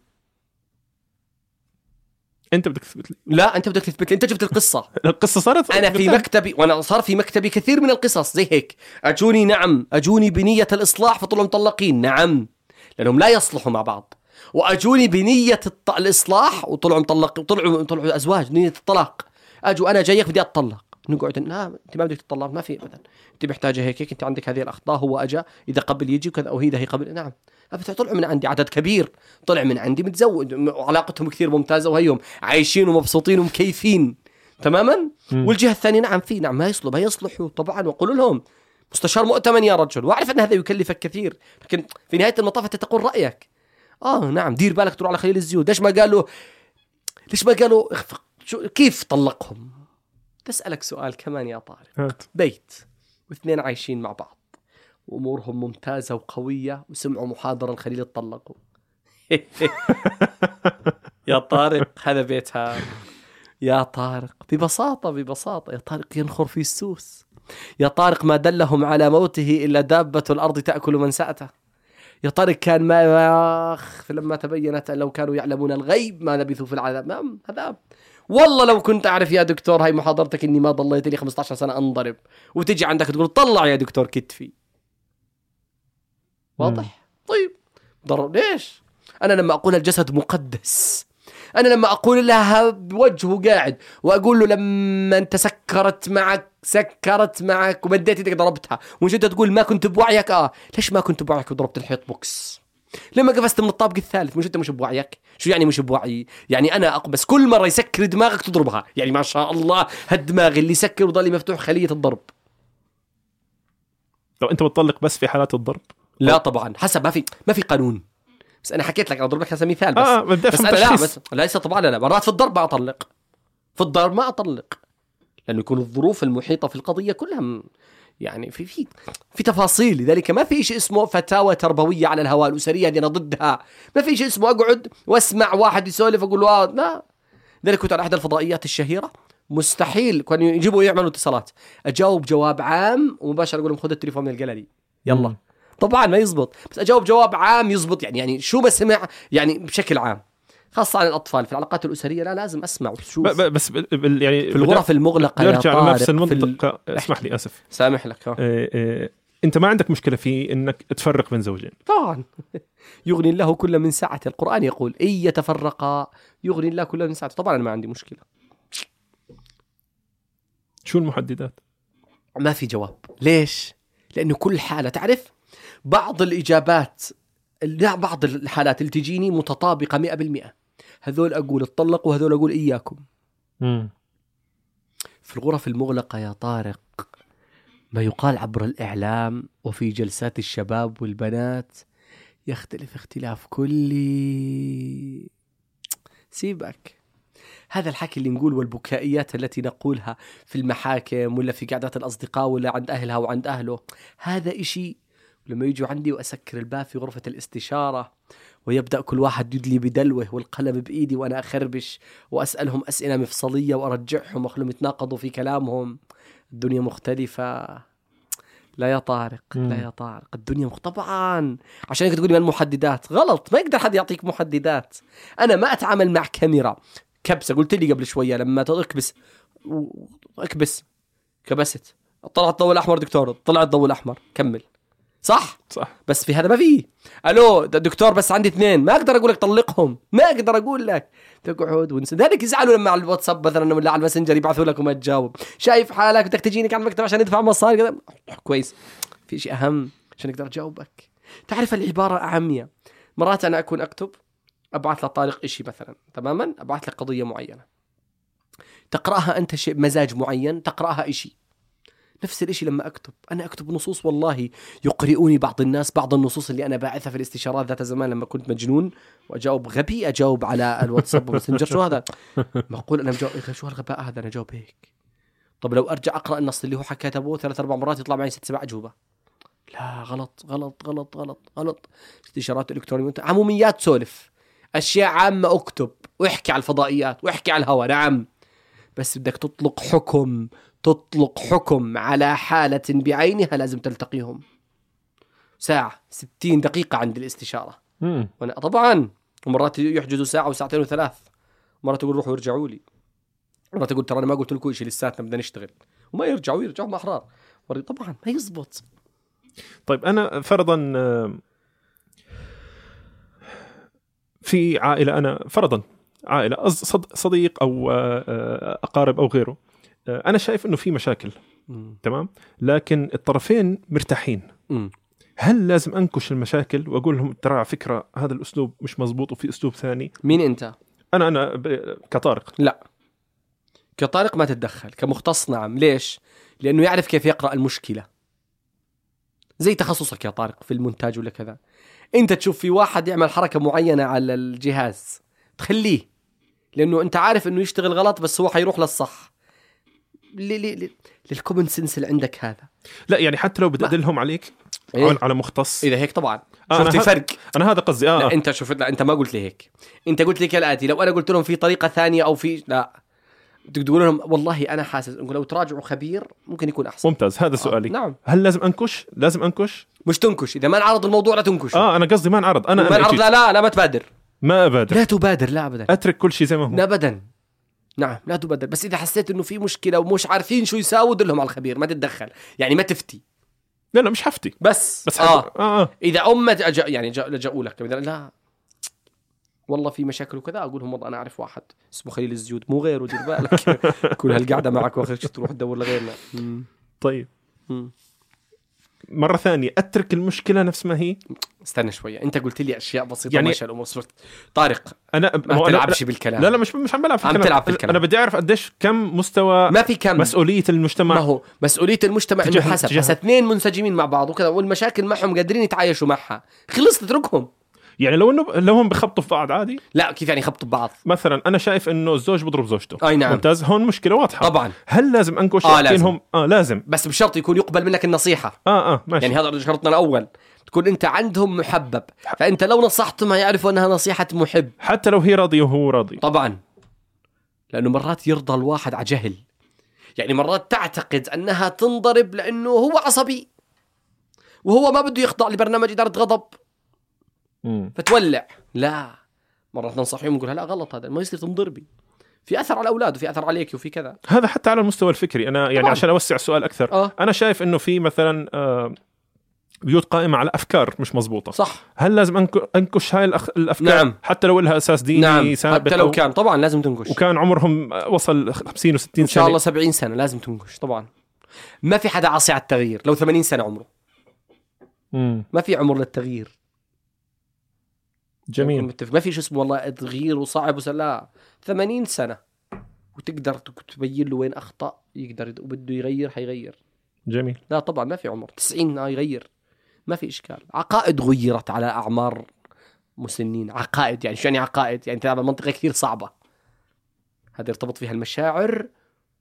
أنت بدك تثبت لي. لا أنت بدك تثبت لي. أنت جبت القصة. القصة صارت؟ أنا في مكتبي وأنا صار في مكتبي كثير من القصص زي هيك. أجوني نعم أجوني بنية الإصلاح فطلعوا مطلقين. نعم لأنهم لا يصلحوا مع بعض. وأجوني بنية الط... الإصلاح وطلعوا مطلق طلعوا طلعوا أزواج نيه الطلاق. اجوا أنا جايك بدي أتطلق. نقعد لا أنت ما بدك تطلق ما في ابدا. أنت محتاجة هيك هيك أنت عندك هذه الأخطاء هو اجى إذا قبل يجي وكذا أو إذا هي قبل نعم. طلعوا من عندي عدد كبير. طلع من عندي متزوج وعلاقتهم كثير ممتازة وهيهم عايشين ومبسوطين ومكيفين. تماما. والجهة الثانية نعم في نعم ما يصلح ما يصلحوا طبعا وقولوا لهم مستشار مؤتمن يا رجل. وأعرف أن هذا يكلفك كثير لكن في نهاية المطاف أنت تقول رأيك. آه نعم دير بالك تروح على خليل الزيوت. ليش ما قالوا ليش ما قالوا اخفق. شو كيف طلقهم؟ تسالك سؤال كمان يا طارق. هات. بيت واثنين عايشين مع بعض. وامورهم ممتازة وقوية وسمعوا محاضرة الخليل اتطلقوا يا طارق هذا بيتها. يا طارق ببساطة ببساطة. يا طارق ينخر في السوس. يا طارق ما دلهم على موته إلا دابة الأرض تأكل منساته يا طارق كان ما أخ لما تبينت لو كانوا يعلمون الغيب ما لبثوا في العذاب. نعم هذا والله لو كنت أعرف يا دكتور هاي محاضرتك إني ما ضليت لي 15 سنة أنضرب. وتجي عندك تقول طلع يا دكتور كتفي. واضح؟ طيب. ضر ليش؟ أنا لما أقول الجسد مقدس أنا لما أقول لها بوجهه قاعد وأقول له لما أنت سكرت معك سكرت معك ومديت يدك ضربتها انت تقول ما كنت بوعيك آه. ليش ما كنت بوعيك وضربت الحيط بوكس؟ لما قفزت من الطابق الثالث مش أنت مش بوعيك؟ شو يعني مش بوعي؟ يعني أنا أقبس كل مرة يسكر دماغك تضربها. يعني ما شاء الله هالدماغ اللي يسكر وضل مفتوح خلية الضرب. لو أنت بتطلق بس في حالات الضرب؟ لا طبعا حسب ما في ما في قانون. بس أنا حكيت لك أنا أضرب لك هذا مثال بس. بدي بس أنا لا بس ليس طبعا لا مرات في الضرب ما أطلق. في الضرب ما أطلق. لأنه يكون الظروف المحيطة في القضية كلها يعني في في في تفاصيل. لذلك ما في شيء اسمه فتاوى تربوية على الهواء الاسريه هذه أنا ضدها. ما في شيء اسمه أقعد وأسمع واحد يسولف أقول له آه لا. لذلك كنت على احد الفضائيات الشهيرة. مستحيل كانوا يجيبوا يعملوا اتصالات. أجاوب جواب عام ومباشرة أقول لهم خذ التليفون من الجاليري يلا. طبعا ما يزبط. بس أجاوب جواب عام يزبط. يعني يعني شو ما سمع يعني بشكل عام. خاصة عن الأطفال. في العلاقات الأسرية لا لازم وشوف ب- ب- بس بال- يعني في الغرف المغلقة يا نرجع طارق لنفس في ال... المنطقة. اسمح لي آسف. سامح لك. ها. آه، آه، أنت ما عندك مشكلة في إنك تفرق بين زوجين. طبعا. يغني الله كل من سعته القرآن يقول إن يتفرقا. يغني الله كل من سعته طبعا أنا ما عندي مشكلة. شو المحددات؟ ما في جواب. ليش؟ لأنه كل حالة. تعرف بعض الإجابات لا بعض الحالات اللي تجيني متطابقة 100% هذول أقول اتطلقوا وهذول أقول إياكم. في الغرف المغلقة يا طارق ما يقال عبر الإعلام وفي جلسات الشباب والبنات يختلف اختلاف كلي. سيبك. هذا الحكي اللي نقول والبكائيات التي نقولها في المحاكم ولا في قعدات الأصدقاء ولا عند أهلها وعند أهله هذا إشي لما يجوا عندي وأسكر الباب في غرفة الاستشارة ويبدأ كل واحد يدلي بدلوه والقلم بإيدي وأنا أخربش وأسألهم أسئلة مفصلية وأرجعهم وأخلهم يتناقضوا في كلامهم. الدنيا مختلفة. لا يا طارق مم. لا يا طارق. الدنيا مخ... طبعا. عشان هيك تقولي ما المحددات. غلط ما يقدر حد يعطيك محددات. أنا ما أتعامل مع كاميرا. كبسة قلت لي قبل شوية لما تكبس اكبس. كبست. طلع الضوء الأحمر دكتور طلع الضوء الأحمر. كمل. صح؟ صح. بس في هذا ما في. ألو دكتور بس عندي اثنين. ما أقدر أقول لك طلقهم. ما أقدر أقول لك. تقعد ونس ذلك يزعلوا لما على الواتساب مثلا ولا على الماسنجر يبعثوا لك وما تجاوب شايف حالك بدك تجيني على المكتب عشان ندفع مصاري كذا؟ كويس. في شيء أهم عشان أقدر أجاوبك. تعرف العبارة أعمية. مرات أنا أكون أكتب أبعث لطارق إشي مثلا تماما؟ أبعث لك قضية معينة. تقرأها أنت شيء مزاج معين تقرأها إشي. نفس الإشي لما أكتب. أنا أكتب نصوص والله يقرئوني بعض الناس بعض النصوص اللي أنا باعثها في الاستشارات ذات زمان لما كنت مجنون. وأجاوب غبي أجاوب على الواتساب وماسنجر شو هذا؟ معقول أنا مجاوب إيه شو هالغباء هذا؟ أنا أجاوب هيك. طب لو أرجع أقرأ النص اللي هو حكى كتبه ثلاث أربع مرات يطلع معي ست سبع أجوبة. لا غلط غلط غلط غلط غلط. استشارات إلكترونية عموميات سولف. أشياء عامة أكتب. واحكي على الفضائيات واحكي على الهواء. نعم. بس بدك تطلق حكم تطلق حكم على حالة بعينها لازم تلتقيهم. ساعة ستين دقيقة عند الاستشارة. مم. وأنا طبعا ومرات يحجزوا ساعة وساعتين وثلاث. مرات يقول روحوا ارجعوا لي. مرات يقول ترى أنا ما قلت لكم شيء لساتنا بدنا نشتغل. وما يرجعوا يرجعوا مع أحرار طبعا ما يزبط. طيب أنا فرضا في عائلة أنا فرضا صد- صديق أو آه، آه، أقارب أو غيره. أنا شايف إنه في مشاكل تمام؟ لكن الطرفين مرتاحين. مم. هل لازم أنكش المشاكل وأقول لهم ترى على فكرة هذا الأسلوب مش مزبوط وفي أسلوب ثاني؟ مين أنت؟ أنا أنا ب- كطارق. لا. كطارق ما تتدخل كمختص نعم. ليش؟ لأنه يعرف كيف يقرأ المشكلة. زي تخصصك يا طارق في المونتاج ولا كذا. أنت تشوف في واحد يعمل حركة معينة على الجهاز تخليه. لأنه أنت عارف إنه يشتغل غلط بس هو حيروح للصح. للكومن سنس اللي عندك هذا. لا يعني حتى لو بدي ادلهم عليك إيه؟ على- مختص. إذا هيك طبعا. آه، أنا شفتي ه- فرق أنا هذا قصدي آه, لا آه. أنت شوف لا أنت ما قلت لي هيك. أنت قلت لي كالآتي لو أنا قلت لهم في طريقة ثانية أو في لا. تقول لهم والله أنا حاسس لو تراجعوا خبير ممكن يكون أحسن. ممتاز هذا سؤالي. آه. نعم. هل لازم أنكش؟ لازم أنكش؟ مش تنكش. إذا ما انعرض الموضوع لا تنكش. آه أنا قصدي ما انعرض. أنا ما انعرض. لا لا لا ما تبادر. ما أبادر. لا تبادر لا ابدا. أترك كل شيء زي ما هو. ابدا. نعم لا تبادر بس إذا حسيت إنه في مشكلة ومش عارفين شو يساووا دلهم على الخبير ما تتدخل. يعني ما تفتي. لا لا مش حفتي بس. بس آه. حب... آه, آه. إذا أمة أجا يعني لجأوا لك مثلا لا. والله في مشاكل وكذا أقول لهم والله أنا أعرف واحد اسمه خليل الزيود. مو غيره دير بالك كل هالقعدة معك واخر شيء تروح تدور لغيرنا. طيب. مرة ثانية أترك المشكلة نفس ما هي؟ استنى شوية أنت قلت لي أشياء بسيطة يعني- ماشي الأمور. صرت طارق أنا ما تلعبش بالكلام. لا لا مش مش عم بلعب في عم الكلام. تلعب في الكلام. أنا بدي أعرف قديش كم مستوى ما في كم. مسؤولية المجتمع. ما هو مسؤولية المجتمع إنه حسب. تجاه- اثنين منسجمين مع بعض وكذا والمشاكل معهم قادرين يتعايشوا معها. خلص تتركهم يعني لو إنه لو هم بخبطوا في بعض عادي. لا كيف يعني خبطوا ببعض مثلا أنا شايف إنه الزوج بضرب زوجته. أي نعم. ممتاز؟ هون مشكلة واضحة. طبعا. هل لازم انكش آه، لازم. آه لازم. بس بشرط يكون يقبل منك النصيحة. آه آه ماشي. يعني هذا شرطنا الأول. تكون أنت عندهم محبب. فأنت لو نصحتهم هيعرفوا أنها نصيحة محب. حتى لو هي راضية وهو راضي. طبعا. لأنه مرات يرضى الواحد على جهل. يعني مرات تعتقد أنها تنضرب لأنه هو عصبي. وهو ما بده يخضع لبرنامج إدارة غضب. مم. فتولع. لا. مرات ننصحهم نقول لا غلط هذا ما يصير تنضربي. في أثر على الاولاد وفي أثر عليك وفي كذا. هذا حتى على المستوى الفكري. أنا يعني طبعاً. عشان أوسع السؤال أكثر آه. أنا شايف إنه في مثلا آه، بيوت قائمة على أفكار مش مزبوطه صح. هل لازم أنكش هاي الأخ... الأفكار؟ نعم. حتى لو لها أساس ديني نعم. سابق حتى لو كان. طبعا لازم تنقش وكان عمرهم وصل 50 و60 سنه إن شاء الله 70 سنة لازم تنقش طبعا. ما في حدا عاصي على التغيير لو 80 سنة عمره. مم. ما في عمر للتغيير. جميل. متفق. ما في شو اسمه والله تغيير وصعب وس- لا 80 سنة. وتقدر تبين له وين أخطأ يقدر وبده يغير حيغير. جميل. لا طبعا ما في عمر. 90 آه يغير. ما في إشكال. عقائد غيرت على أعمار مسنين. عقائد يعني شو يعني عقائد؟ يعني تلعب منطقة كثير صعبة. هذا يرتبط فيها المشاعر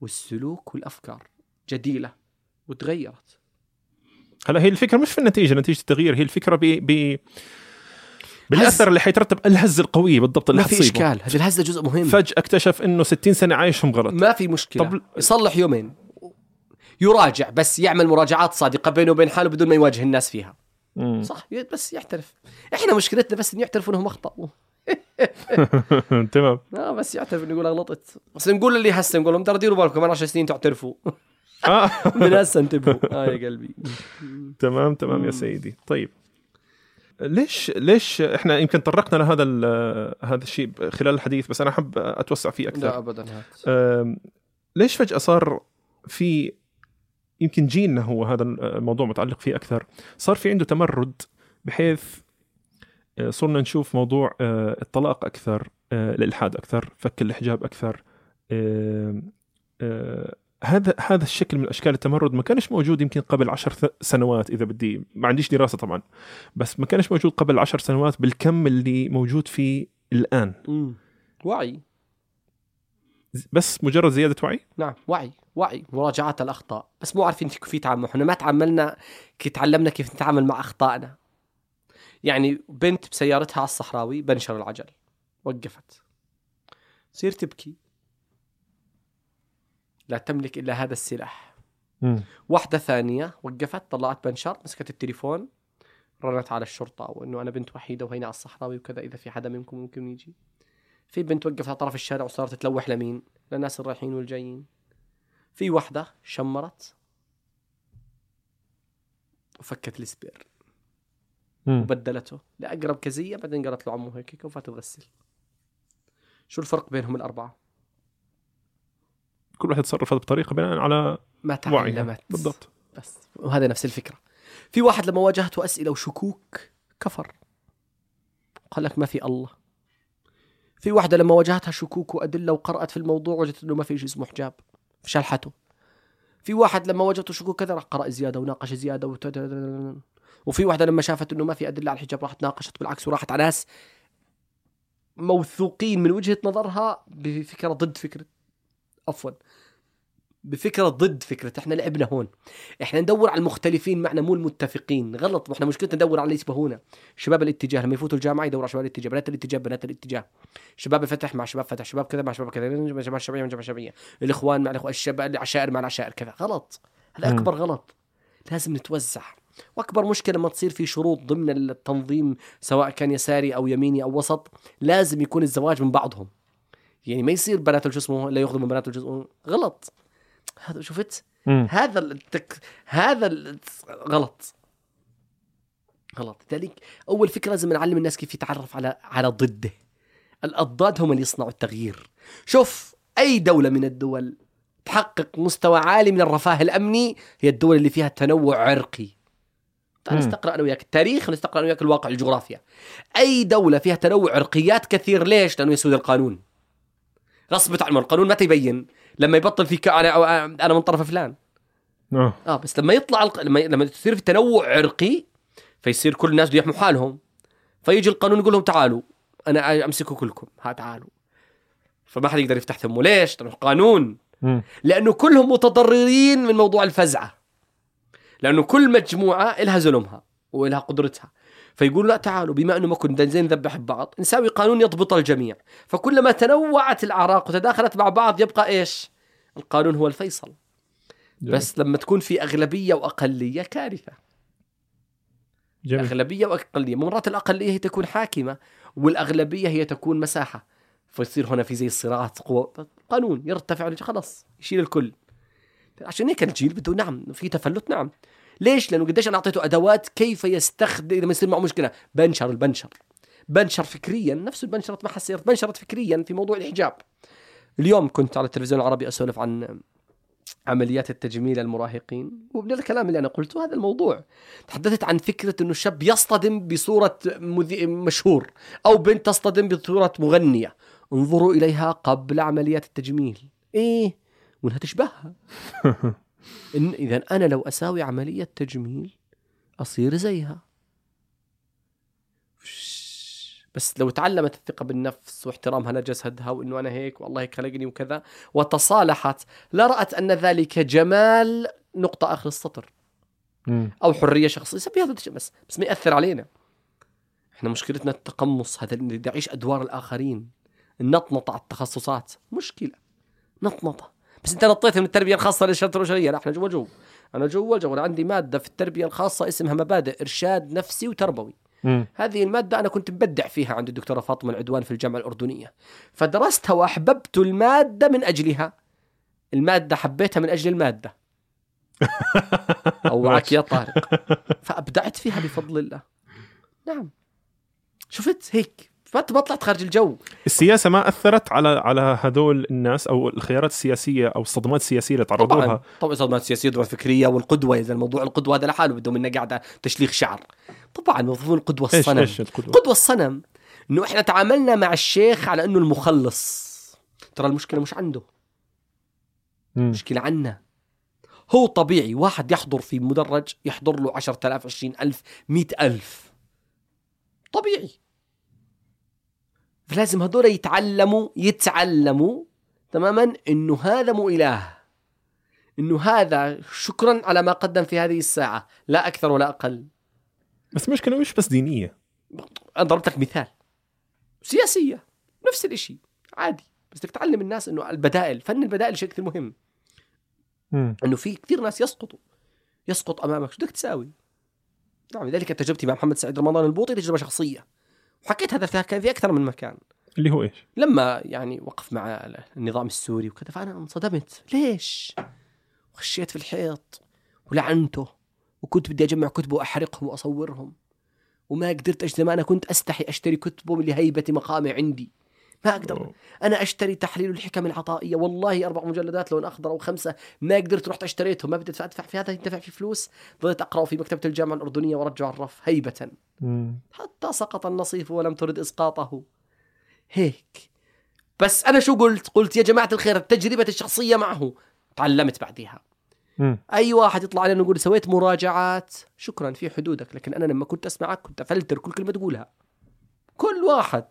والسلوك والأفكار. جديلة وتغيرت. هلا هي الفكرة مش في النتيجة. نتيجة التغيير هي الفكرة ب ب بالأثر اللي حيترتب الهزه القويه بالضبط اللي ما في. إشكال. هذه الهزه جزء مهم. فجأة اكتشف إنه 60 سنة عايشهم غلط ما في مشكلة. طب- يصلح يومين. يراجع بس يعمل مراجعات صادقة بينه وبين حاله بدون ما يواجه الناس فيها. مم. صح؟ بس يعترف. إحنا مشكلتنا بس انه يعترفوا إنهم أخطأوا. تمام. آه بس يعترف إنه يقول غلطت بس نقول اللي هسه نقول لهم ترى ديروا بالكم كمان 10 سنين تعترفوا. آه. من هسه انتبهوا. آه يا قلبي. تمام تمام يا سيدي. طيب. ليش ليش إحنا يمكن طرقنا لهذا هذا الشيء خلال الحديث بس أنا احب أتوسع فيه لا أكثر ابدا هات. أم، ليش فجأة صار في يمكن جيلنا هو هذا الموضوع متعلق فيه أكثر صار في عنده تمرد بحيث آه، صرنا نشوف موضوع آه، الطلاق أكثر آه، الإلحاد أكثر فك الحجاب أكثر هذا هذا الشكل من أشكال التمرد ما كانش موجود يمكن قبل عشر سنوات إذا بدي ما عنديش دراسة طبعا بس ما كانش موجود قبل عشر سنوات بالكم اللي موجود فيه الآن. مم. وعي. بس مجرد زيادة وعي؟ نعم وعي وعي مراجعة الأخطاء. بس مو عارفين كيف يتعاملوا إحنا ما تعاملنا كي تعلمنا كيف نتعامل مع أخطائنا. يعني بنت بسيارتها على الصحراوي بنشر العجل. وقفت. تصير تبكي. لا تملك إلا هذا السلاح. واحدة ثانية وقفت طلعت بنشر مسكت التليفون رنت على الشرطة وإنه أنا بنت وحيدة وهينا على الصحراوي وكذا إذا في حدا منكم ممكن يجي. في بنت وقفت على طرف الشارع وصارت تلوح لمين؟ للناس الرايحين والجايين. في وحدة شمرت وفكت السبير. وبدلته لأقرب كزية بعدين قالت له عمو هيك وفات تغسل؟ شو الفرق بينهم الأربعة؟ كل واحد تصرف بطريقة بناء على ما تعلمت. بالضبط. بس. وهذا نفس الفكرة. في واحد لما واجهته أسئلة وشكوك كفر. قال لك ما في الله. في واحدة لما واجهتها شكوك وأدلة وقرأت في الموضوع وجدت أنه ما في شيء اسمه حجاب فشلحته في واحد لما واجهته شكوك كذا راح قرأ زيادة وناقش زيادة. وفي واحدة لما شافت أنه ما في أدلة على الحجاب راحت ناقشت بالعكس وراحت على ناس موثوقين من وجهة نظرها بفكرة ضد فكرة عفوا. بفكرة ضد فكرة إحنا لعبنا هون. إحنا ندور على المختلفين معنا مو المتفقين. غلط إحنا مشكلتنا ندور على اللي يشبهونا. شباب الاتجاه لما يفوتوا الجامعة يدوروا على شباب الاتجاه. بنات الاتجاه بنات الاتجاه. شباب الفتح مع شباب فتح. شباب كذا مع شباب كذا. جماعة الشعبيه مع جماعة الشعبيه الإخوان مع الإخوان. الشباب العشائر مع العشائر. كذا. غلط. هذا. أكبر غلط. لازم نتوزع. وأكبر مشكلة لما تصير في شروط ضمن التنظيم سواء كان يساري أو يميني أو وسط لازم يكون الزواج من بعضهم. يعني ما يصير بنات شو اسمه لا ياخذوا من بنات الجزء غلط. هذا شفت؟ مم. هذا التك... هذا ال... غلط. غلط. لذلك أول فكرة لازم نعلم الناس كيف يتعرف على على ضده. الأضداد هم اللي يصنعوا التغيير. شوف أي دولة من الدول تحقق مستوى عالي من الرفاه الأمني هي الدول اللي فيها تنوع عرقي. نستقرأ أنا وياك التاريخ ونستقرأ أنا وياك الواقع الجغرافيا. أي دولة فيها تنوع عرقيات كثير ليش؟ لأنه يسود القانون. غصبت عنه القانون متى يبين لما يبطل في. أنا أنا من طرف فلان. آه. آه بس لما يطلع الق... لما لما تصير في تنوع عرقي فيصير كل الناس بده يحموا حالهم. فيجي القانون يقول لهم تعالوا أنا أمسكوا كلكم. ها تعالوا. فما حد يقدر يفتح ثمه. ليش؟ لأنه قانون. لأنه كلهم متضررين من موضوع الفزعة. لأنه كل مجموعة لها زلمها ولها قدرتها. فيقولوا لا تعالوا بما أنه ما كنا زين نذبح ببعض نساوي قانون يضبط الجميع. فكلما تنوعت الأعراق وتداخلت مع بعض يبقى إيش؟ القانون هو الفيصل. جميل. بس لما تكون في أغلبية وأقلية كارثة. جميل. أغلبية وأقلية مرات الأقلية هي تكون حاكمة والأغلبية هي تكون مساحة. فيصير هنا في زي صراعات قوى قانون يرتفع خلاص يشيل الكل. عشان هيك الجيل بده نعم في تفلت نعم. ليش؟ لأنه قديش أنا أعطيته أدوات كيف يستخدم إذا ما يصير معه مشكلة. بنشر البنشر. بنشر فكريا نفس البنشرت ما حسيت بنشرت فكريا في موضوع الحجاب. اليوم كنت على التلفزيون العربي أسولف عن عمليات التجميل المراهقين ومن الكلام اللي أنا قلته هذا الموضوع. تحدثت عن فكرة إنه الشاب يصطدم بصورة مذي... مشهور أو بنت تصطدم بصورة مغنية. انظروا إليها قبل عمليات التجميل. إيه وانها تشبهها. إن اذا أنا لو أساوي عملية تجميل أصير زيها. بس لو تعلمت الثقة بالنفس واحترامها لجسدها وإنه أنا هيك والله هيك خلقني وكذا وتصالحت لرأت أن ذلك جمال نقطة آخر السطر. أو حرية شخصية. سبي هذا الشيء بس بس ما يأثر علينا. إحنا مشكلتنا التقمص هذا اللي بدي اعيش أدوار الآخرين. النطنطة على التخصصات. مشكلة. نطنطة بس انت نطيت من التربية الخاصة للشرط الأسرية لا إحنا جوا جو. أنا جوا جو أنا عندي مادة في التربية الخاصة اسمها مبادئ إرشاد نفسي وتربوي. مم. هذه المادة أنا كنت مبدع فيها عند الدكتورة فاطمة العدوان في الجامعة الأردنية. فدرستها وأحببت المادة من أجلها. المادة حبيتها من أجل المادة. أوعك يا طارق. فأبدعت فيها بفضل الله. نعم. شفت؟ هيك. ما ما طلعت خارج الجو. السياسة ما أثرت على على هذول الناس أو الخيارات السياسية أو الصدمات السياسية اللي تعرضوا طبعا. لها طبعا صدمات سياسيه ضربات فكريه والقدوة إذا الموضوع القدوة هذا لحاله بده منا قاعدة تشليخ شعر. طبعا مفهوم القدوة الصنم. إيش القدوة؟ قدوة الصنم إنه إحنا تعاملنا مع الشيخ على إنه المخلص. ترى المشكلة مش عنده. مم. المشكلة عنا. هو طبيعي واحد يحضر في مدرج يحضر له 10000 20000 100000 طبيعي. فلازم هذول يتعلموا يتعلموا تماما إنه هذا مو إله. إنه هذا شكرا على ما قدم في هذه الساعة. لا أكثر ولا أقل. بس المشكلة مش بس دينية. أنا ضربت لك مثال. سياسية. نفس الشيء عادي. بس بدك تعلم الناس إنه البدائل فن البدائل شيء كثير مهم. مم. إنه في كثير ناس يسقطوا. يسقط أمامك. شو بدك تساوي؟ نعم لذلك تجربتي مع محمد سعيد رمضان البوطي تجربة شخصية. وحكيت هذا في أكثر من مكان. اللي هو إيش؟ لما يعني وقف مع النظام السوري وكذا فانا انصدمت. ليش؟ وخشيت في الحيط ولعنته وكنت بدي أجمع كتبه وأحرقهم وأصورهم. وما قدرت ما أنا كنت أستحي أشتري كتبه لهيبة مقامي عندي. ما أقدر. أوه. أنا أشتري تحليل الحكم العطائية. والله أربع مجلدات لون أخضر أو خمسة. ما قدرت رحت اشتريتهم. ما بدي ادفع في هذا يدفع في فلوس. ضليت أقرأ في مكتبة الجامعة الأردنية ورجع الرف هيبة. حتى سقط النصيف ولم ترد إسقاطه. هيك. بس أنا شو قلت؟ قلت يا جماعة الخير التجربة الشخصية معه. تعلمت بعدها مم. أي واحد يطلع علينا يقول سويت مراجعات؟ شكرا في حدودك لكن أنا لما كنت أسمعك كنت أفلتر كل كلمة تقولها. كل واحد.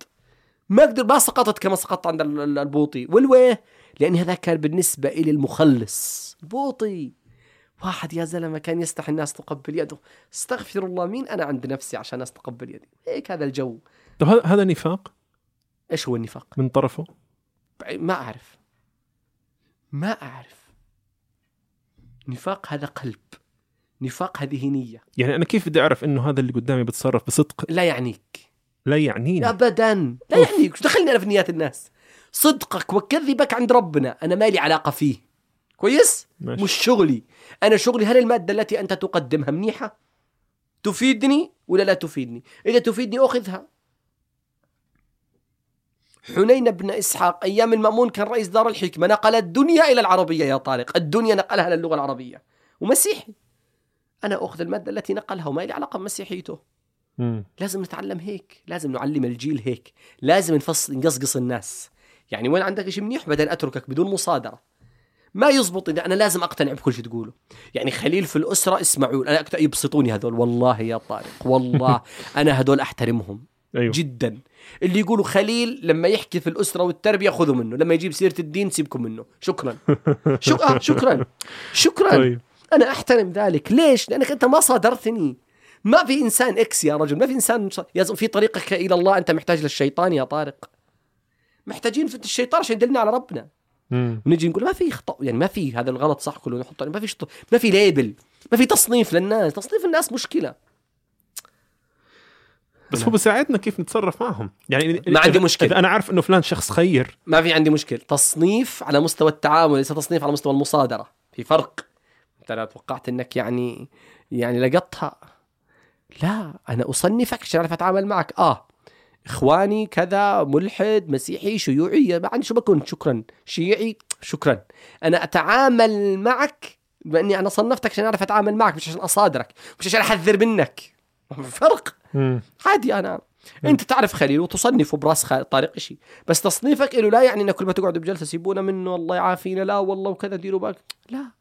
ما أقدر ما سقطت كما سقطت عند ال- ال- البوطي. والويه؟ لأن هذا كان بالنسبة إلي المخلص. البوطي. واحد يا زلمة كان يستحي الناس تقبل يده. استغفر الله مين أنا عند نفسي عشان الناس تقبل يدي؟ هيك هذا الجو. طب هذا هذا نفاق؟ إيش هو النفاق؟ من طرفه؟ ما أعرف. ما أعرف. نفاق هذا قلب. نفاق هذه نية. يعني أنا كيف بدي أعرف إنه هذا اللي قدامي بتصرف بصدق؟ لا يعنيك. لا يعنيني. ابدا. لا أوف. يعنيك. دخلني أنا في نيات الناس؟ صدقك وكذبك عند ربنا. أنا مالي علاقة فيه. كويس؟ ماشي. مش شغلي. أنا شغلي هل المادة التي أنت تقدمها منيحة؟ تفيدني ولا لا تفيدني؟ إذا تفيدني أخذها. حنين بن إسحاق أيام المأمون كان رئيس دار الحكمة نقل الدنيا إلى العربية يا طارق. الدنيا نقلها للغه العربية. ومسيحي. أنا أخذ المادة التي نقلها وما لي علاقة بمسيحيته. لازم نتعلم هيك. لازم نعلم الجيل هيك. لازم نفصل نقصقص الناس. يعني وين عندك شيء منيح؟ بعدين أتركك بدون مصادرة. ما يزبط إذا أنا لازم أقتنع بكل شيء تقوله. يعني خليل في الأسرة اسمعوا أنا يبسطوني هذول. والله يا طارق والله أنا هذول أحترمهم أيوه. جدا. اللي يقولوا خليل لما يحكي في الأسرة والتربية خذوا منه لما يجيب سيرة الدين سيبكم منه. شكرا. شك... آه شكرا. شكرا. طيب. أنا أحترم ذلك. ليش؟ لأنك أنت ما صادرتني. ما في إنسان X يا رجل ما في إنسان يا في طريقك إلى الله أنت محتاج للشيطان يا طارق. محتاجين في الشيطان عشان يدلنا على ربنا. مم. ونجي نقول ما في خطأ يعني ما في هذا الغلط صح كله نحط ما في شط... ما في label ما في تصنيف للناس. تصنيف الناس مشكلة. بس هو بيساعدنا كيف نتصرف معهم. يعني ما عندي مشكلة. إذا أنا عارف إنه فلان شخص خير. ما في عندي مشكلة. تصنيف على مستوى التعامل ليس تصنيف على مستوى المصادرة. في فرق. أنت لا توقعت إنك يعني يعني لقطها. لا أنا أصنفك عشان أعرف أتعامل معك. آه. إخواني كذا ملحد مسيحي شيوعي. ما عندي شو بكون؟ شكرا. شيعي؟ شكرا. أنا أتعامل معك بأني أنا صنفتك عشان أعرف أتعامل معك مش عشان أصادرك مش عشان أحذر منك. فرق. عادي أنا. أنت تعرف خليل وتصنفه براس طارق شيء بس تصنيفك له لا يعني ان كل ما تقعد بجلسة سيبونا منه الله يعافينا لا والله وكذا ديروا بالك. لا.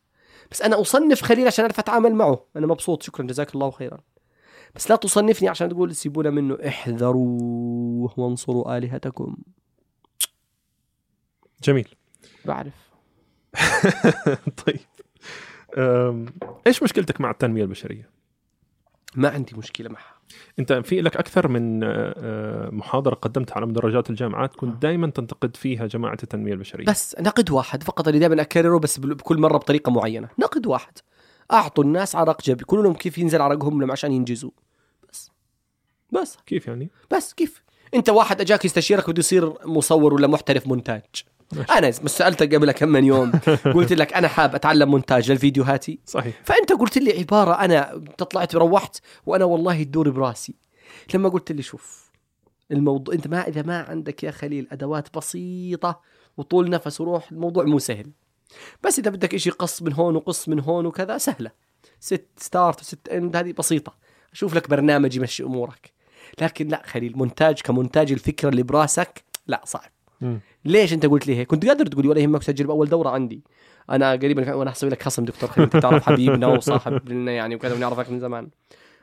بس أنا أصنف خليل عشان أعرف أتعامل معه. أنا مبسوط. شكرا. جزاك الله خيرا. بس لا تصنفني عشان تقول سيبونا منه. احذروا وانصروا آلهتكم. جميل. بعرف. طيب. إيش مشكلتك مع التنمية البشرية؟ ما عندي مشكلة معها. أنت في لك أكثر من آه، آه، محاضرة قدمتها على مدرجات الجامعات. كنت دائما تنتقد فيها جماعة التنمية البشرية. بس نقد واحد فقط اللي دائما أكرره بس بكل مرة بطريقة معينة. نقد واحد. أعطوا الناس عرق جبل. كل لهم كيف ينزل عرقهم لهم عشان ينجزوا. بس. بس. كيف يعني؟ بس. كيف؟ أنت واحد أجاك يستشيرك بده يصير مصور ولا محترف مونتاج. ماشي. أنا بس سألتك قبل كم من يوم. قلت لك أنا حاب أتعلم مونتاج للفيديوهاتي. صحيح. فأنت قلت لي عبارة أنا طلعت روحت وأنا والله تدور براسي. لما قلت لي شوف الموضوع أنت ما إذا ما عندك يا خليل أدوات بسيطة وطول نفس وروح الموضوع مو سهل. بس إذا بدك شيء قص من هون وقص من هون وكذا سهلة. set start و set end هذه بسيطة. أشوف لك برنامج يمشي أمورك. لكن لا خليل مونتاج كمونتاج الفكرة اللي براسك لا صعب. مم. ليش أنت قلت لي هيك؟ كنت قادر تقولي ولا يهمك سجل بأول دورة عندي. أنا قريبا وأنا أسوي لك خصم دكتور خليل أنت تعرف حبيبنا وصاحب لنا يعني وكذا ونعرفك من زمان.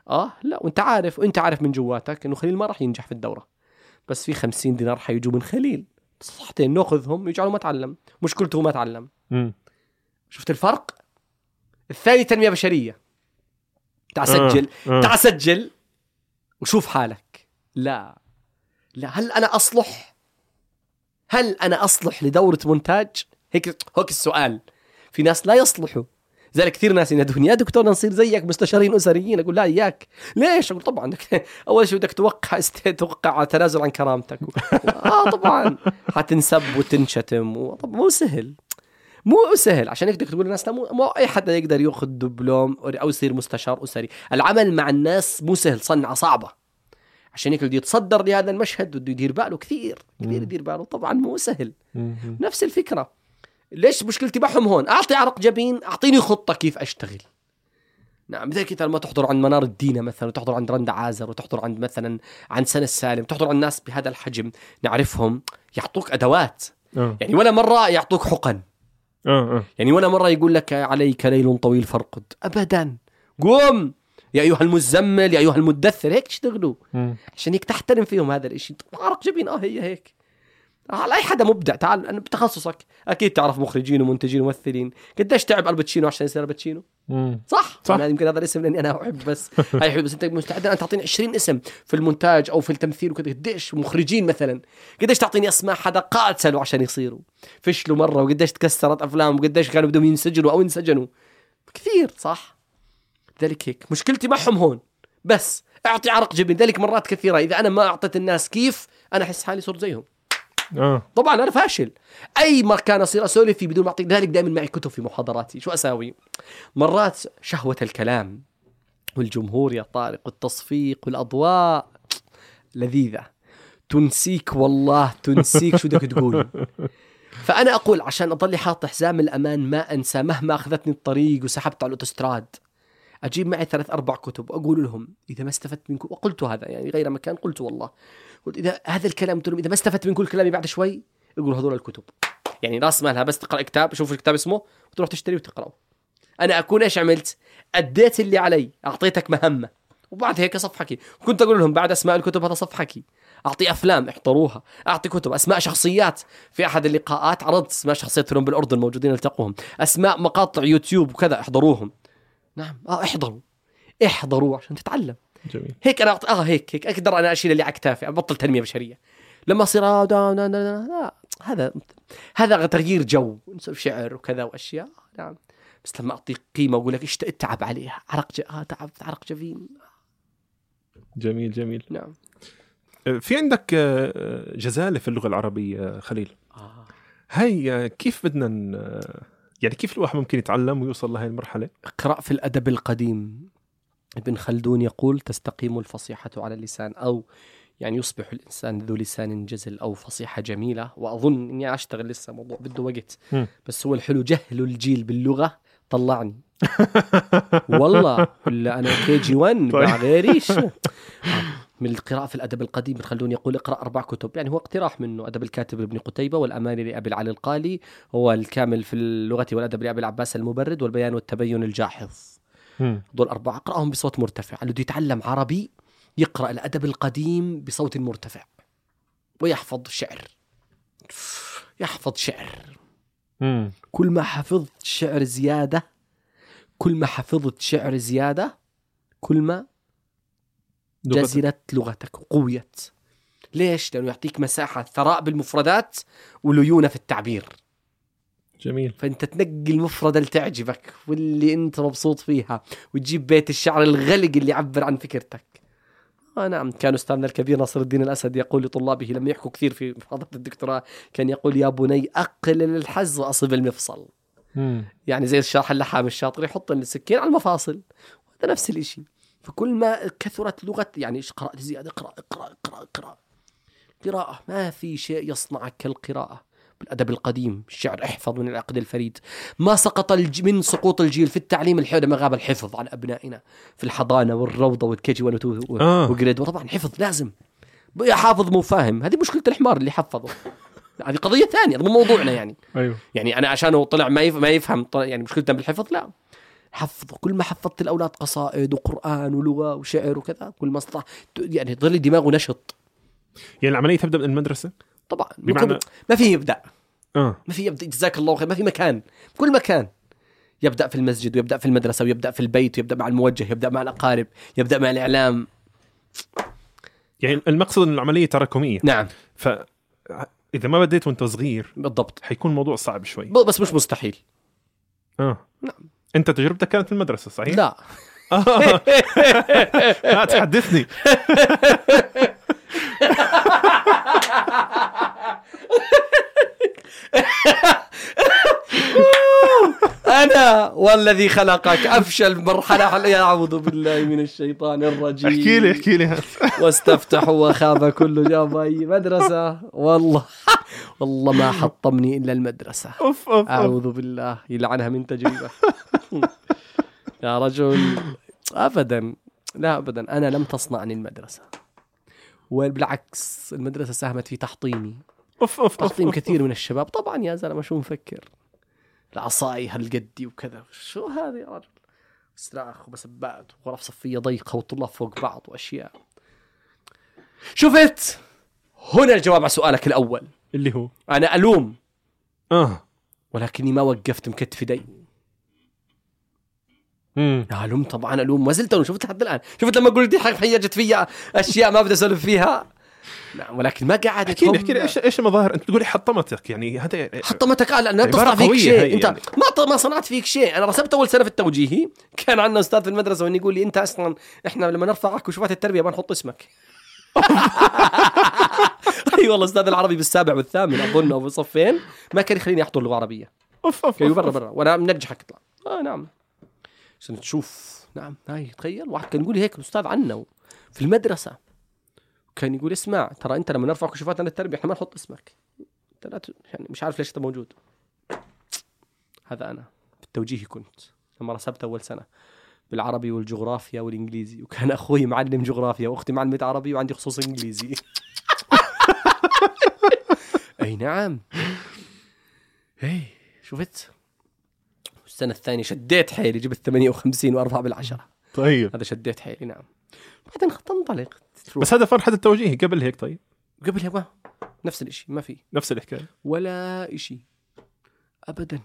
آه لا وأنت عارف وأنت عارف من جواتك إنه خليل ما راح ينجح في الدورة. بس في خمسين دينار حيجوا من خليل. صحتين ناخذهم يجعلوا ما تعلم. مشكلته ما تعلم. مم. شفت الفرق؟ الثاني تنمية بشرية. تعال سجل. آه. تعال سجل وشوف حالك. لا. لا هل أنا أصلح؟ هل أنا أصلح لدورة مونتاج؟ هيك هيك السؤال. في ناس لا يصلحوا. لذلك كثير ناس ينادوني يا دكتور نصير زيك مستشارين أسريين. أقول لا إياك. ليش؟ أقول طبعا. أول شيء بدك توقع است... توقع تنازل عن كرامتك. آه طبعا. حتنسب وتنشتم. و... طب مو سهل. مو سهل عشان هيك بدك تقول للناس لا مو, مو أي حدا يقدر ياخذ دبلوم أو يصير مستشار اسري العمل مع الناس مو سهل صنعة صعبة. عشان هيك بده يتصدر لهذا المشهد بده يدير باله كثير كثير. يدير باله. طبعا مو سهل. نفس الفكرة. ليش مشكلتي معهم هون؟ أعطي عرق جبين أعطيني خطة كيف أشتغل. نعم زي كذا لما تحضر عند منار الدينة مثلا وتحضر عند رندا عازر وتحضر عند مثلا عند سنة السالم تحضر عند ناس بهذا الحجم. نعرفهم يعطوك أدوات. آه. يعني ولا مرة يعطوك حقن. آه آه. يعني ولا مرة يقول لك عليك ليل طويل فارقد. ابدا. قوم! يا أيها المزمل يا أيها المدثر. هيك اشتغلوا مم. عشان هيك تحترم فيهم هذا الإشي. عرق جبين. آه هي هيك. على أي حدا مبدع. تعال أنا بتخصصك. أكيد تعرف مخرجين ومنتجين وممثلين. قديش تعب آل باتشينو عشان يصير آل باتشينو. صح. صح. أنا يمكن هذا الاسم لأني أنا أحب بس هاي حلو بس أنت مستعد أن تعطيني 20 اسم في المونتاج أو في التمثيل وكذا؟ قديش مخرجين مثلا؟ قديش تعطيني أسماء حدا قاتلوا عشان يصيروا؟ فشلوا مرة وقديش تكسرت أفلام وقديش كانوا بدهم ينسجنوا أو انسجنوا كثير صح؟ ذلك هيك. مشكلتي معهم هون. بس أعطي عرق جبين. ذلك مرات كثيرة. إذا أنا ما أعطيت الناس كيف أنا أحس حالي صرت زيهم. آه. طبعا أنا فاشل. أي مكان أصير أسولف فيه بدون ما اعطي ذلك دائما معي كتب في محاضراتي. شو أساوي؟ مرات شهوة الكلام والجمهور يا طارق والتصفيق والأضواء لذيذة. تنسيك والله تنسيك شو بدك تقول. فأنا أقول عشان اضل حاط حزام الأمان ما أنسى مهما أخذتني الطريق وسحبت على الأوتوستراد أجيب معي ثلاث أربع كتب وأقول لهم إذا ما استفدت منكم وقلت هذا يعني غير مكان قلت والله. قلت إذا هذا الكلام قلت لهم إذا ما استفدت من كل كلامي بعد شوي أقول هذول الكتب. يعني راس مالها بس تقرأ كتاب شوف الكتاب اسمه وتروح تشتريه وتقرأه. أنا أكون إيش عملت؟ أديت اللي علي أعطيتك مهمة. وبعد هيك صفحكي. وكنت أقول لهم بعد أسماء الكتب هذا صفحكي. أعطي أفلام احضروها. أعطي كتب. أسماء شخصيات. في أحد اللقاءات عرضت أسماء شخصيات بالأردن موجودين التقوهم. أسماء مقاطع يوتيوب وكذا احضروهم. نعم. آه احضروا. احضروا عشان تتعلم. جميل. هيك أنا. آه هيك هيك. أقدر أنا أشيل اللي على اكتافي ابطل تنميه بشريه لما أصير آه دا دا دا دا لا هذا هذا تغيير جو. نسوي شعر وكذا وأشياء. نعم. بس لما اعطيك قيمة وأقول لك إيش اتعب عليها. عرق ج... آه تعب عرق جبين جميل جميل. نعم. آه، في عندك آه، جزالة في اللغة العربية آه، خليل. آه. هاي آه، كيف بدنا ن- آه، يعني كيف الواحد ممكن يتعلم ويوصل لهي المرحلة؟ اقرأ في الأدب القديم. ابن خلدون يقول تستقيم الفصيحة على اللسان أو يعني يصبح الإنسان ذو لسان جزل أو فصيحة جميلة وأظن إني أشتغل لسه موضوع بده وقت. بس هو الحلو جهل الجيل باللغة طلعني والله ولا أنا كي جي 1 طيب. مع غيريش آه. من القراءة في الأدب القديم ابن خلدون يقول اقرأ أربع كتب يعني هو اقتراح منه أدب الكاتب لابن قتيبة والأماني لأبي العلي القالي هو الكامل في اللغة والأدب لأبي العباس المبرد والبيان والتبين الجاحظ. دول أربعة أقرأهم بصوت مرتفع. اللي بده يتعلم عربي يقرأ الأدب القديم بصوت مرتفع. ويحفظ شعر. يحفظ شعر. مم. كل ما حفظت شعر زيادة كل ما حفظت شعر زيادة كل ما جزلت لغتك وقويت ليش؟ لأنه يعطيك مساحة ثراء بالمفردات وليونة في التعبير. جميل. فأنت تنقي المفردة اللي تعجبك واللي أنت مبسوط فيها وتجيب بيت الشعر الغلق اللي يعبر عن فكرتك. آه نعم كان أستاذنا الكبير ناصر الدين الأسد يقول لطلابه لما يحكوا كثير في محاضره الدكتوراه كان يقول يا بني اقلل الحز واصب المفصل. مم. يعني زي الشرح اللحام الشاطر يحط السكين على المفاصل. هذا نفس الشيء فكل ما كثرت لغة يعني إيش قرات زيادة؟ اقرأ اقرأ اقرأ اقرأ. قراءة ما في شيء يصنعك كالقراءة. بالأدب القديم الشعر أحفظ من العقد الفريد. ما سقط الج... من سقوط الجيل في التعليم الحيوي ما غاب الحفظ عن أبنائنا في الحضانة والروضة والكيجي ونتو آه. وجريد طبعا حفظ لازم. يا حافظ مو فاهم. هذه مشكلة الحمار اللي حفظه. هذه قضية ثانية مو موضوعنا يعني. أيوه. يعني أنا عشان طلع ما يف- ما يفهم طلع يعني مشكلته بالحفظ لا. حفظ كل ما حفظت الأولاد قصائد وقرآن ولغة وشعر وكذا كل ما استطاع يعني ظل دماغه نشط. يعني العملية تبدأ من المدرسة؟ طبعا. بمعنى- ما في يبدأ. آه. ما في يبدأ. جزاك الله خير. ما في مكان. كل مكان. يبدأ في المسجد ويبدأ في المدرسة ويبدأ في البيت ويبدأ مع الموجه يبدأ مع الأقارب يبدأ مع الإعلام. يعني المقصد إن العملية تراكمية. نعم. ف إذا ما بديت وأنت صغير بالضبط. حيكون الموضوع صعب شوي. بس مش مستحيل. آه. نعم. أنت تجربتك كانت في المدرسة صحيح؟ لا. آه. لا تحدثني. أنا والذي خلقك. أفشل مرحلة. أعوذ بالله من الشيطان الرجيم. احكي لي احكي لي. واستفتحوا وخاب كل جاب أي مدرسة؟ والله. والله ما حطمني إلا المدرسة. أوف أوف. أعوذ بالله. يلعنها من تجربة. يا رجل. ابدا. لا ابدا. أنا لم تصنعني المدرسة. وبالعكس المدرسة ساهمت في تحطيمي. أوف أوف أوف. كثير من الشباب. طبعا يا زلمة شو مفكر؟ العصاي هالقدي وكذا. شو هذا يا رجل؟ صراخ ومسبات وغرف صفية ضيقة وطلاب فوق بعض وأشياء. شفت؟ هنا الجواب على سؤالك الأول. اللي هو؟ أنا ألوم. آه. ولكني ما وقفت مكتف يدي ألوم طبعا ألوم. ما زلت ألوم. شفت لحد الآن؟ شفت لما قلت حق حيجت فيها أشياء ما بدي أسولف فيها؟ نعم ولكن ما قعدت احكي لي احكي لي إيش إيش المظاهر؟ أنت تقولي حطمتك يعني هذا حطمتك لا تصنع عبارة فيك شيء. أنت يعني. ما ما صنعت فيك شيء. أنا رسبت أول سنة في التوجيهي كان عندنا أستاذ في المدرسة وإنه يقول لي أنت أصلا إحنا لما نرفعك كشوفات التربية ما نحط اسمك. أي والله أستاذ العربي بالسابع والثامن أظن أو بالصفين ما كان يخليني أحضر لغه عربية. أوف أوف. برا برا وأنا منجحك اطلع آه نعم. عشان تشوف؟ نعم هاي تخيل. واحد كان يقول لي هيك الأستاذ عنا في المدرسة. كان يقول اسمع ترى انت لما نرفع كشوفات عن التربية إحنا ما نحط اسمك. انت لا ت... يعني مش عارف ليش انت موجود. هذا أنا. في التوجيهي كنت. لما رسبت أول سنة بالعربي والجغرافيا والإنجليزي. وكان أخوي معلم جغرافيا وأختي معلمة عربي وعندي خصوص إنجليزي. أي نعم. اي شفت؟ السنة الثانية شديت حيلي جبت 58 وأربعة بالعشرة. طيب. هذا شديت حيلي نعم. بعدين تنطلق. تروح. بس هذا فرحه التوجيهي قبل هيك طيب؟ قبلها ما نفس الإشي ما في. نفس الحكاية. ولا إشي. أبدا.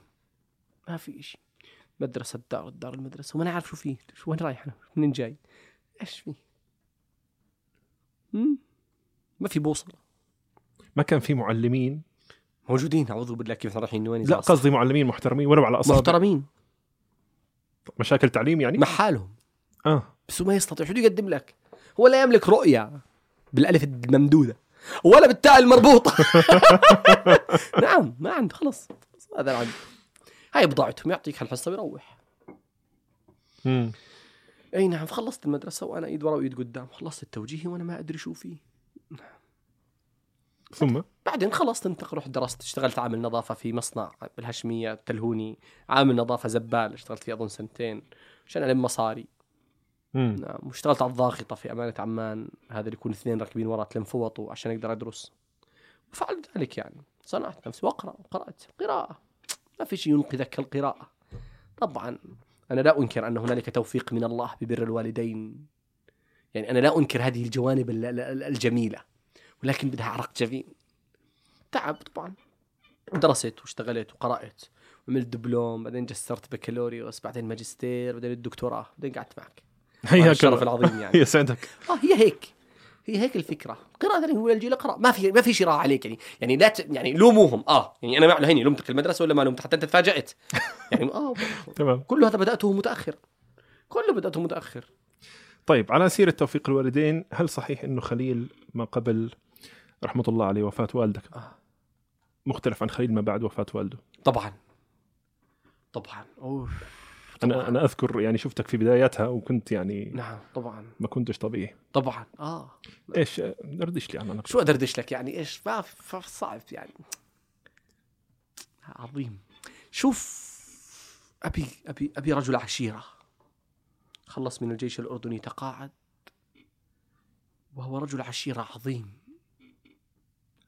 ما في إشي. مدرسة الدار الدار المدرسة. وما نعرف شو فيه. شو وين رايح أنا؟ منين جاي؟ إيش فيه؟ مم؟ ما في بوصلة. ما كان في معلمين. موجودين أعوذ بالله. كيف رايحين؟ وين لا قصدي معلمين محترمين ولو على اصابع محترمين. مشاكل تعليم يعني؟ مع حالهم آه. بس ما يستطيع. شو يقدم لك؟ هو لا يملك رؤية بالألف الممدودة ولا بالتاء المربوطة. نعم ما عنده خلص هذا عنده هاي بضاعتهم يعطيك هالحصة ويروح. أي نعم خلصت المدرسة وأنا ايد ورا وايد قدام خلصت التوجيهي وأنا ما أدري شو فيه. ثم؟ بعدين خلصت انتقل رحت درست اشتغلت عامل نظافة في مصنع بالهشمية التلهوني عامل نظافة زبال اشتغلت فيه أظن سنتين عشان ألم مصاري. نعم واشتغلت على الضاغطة في أمانة عمان هذا اللي يكون اثنين راكبين ورا تلم فوطوا عشان أقدر ادرس وفعلت ذلك يعني. صنعت نفسي وأقرأ وقرات قراءة. ما في شيء ينقذك كالقراءة. طبعا أنا لا أنكر أن هنالك توفيق من الله ببر الوالدين. يعني أنا لا أنكر هذه الجوانب ال- ال- ال- الجميلة ولكن بدها عرق جبين. تعب طبعا. درست واشتغلت وقرأت وعملت دبلوم بعدين جسرت بكالوريوس بعدين ماجستير بعدين الدكتوراه بعدين قعدت معك. هذا هيا الشرف. العظيم يعني. يسعدك آه هي هيك. هي هيك الفكرة. قراءة ذلك نقول الجيل اقرا ما في ما في شراء عليك يعني. يعني لا ت... يعني لوموهم. آه يعني أنا ما هيني لومتك المدرسة ولا ما لومتك؟ حتى أنت تفاجأت. يعني آه تمام. كل هذا بدأته متأخر. كله بدأته متأخر. طيب على سيرة توفيق الوالدين هل صحيح إنه خليل ما قبل رحمة الله عليه وفاة والدك؟ آه. مختلف عن خليل ما بعد وفاة والده. طبعا. طبعا. أوف. طبعاً. أنا أذكر يعني شفتك في بداياتها وكنت يعني نعم طبعا. ما كنتش طبيعي. طبعا. آه. إيش دردش لي عنك شو أدردش لك يعني؟ إيش؟ ما صعب يعني. عظيم. شوف أبي أبي أبي رجل عشيرة. خلص من الجيش الأردني تقاعد. وهو رجل عشيرة عظيم.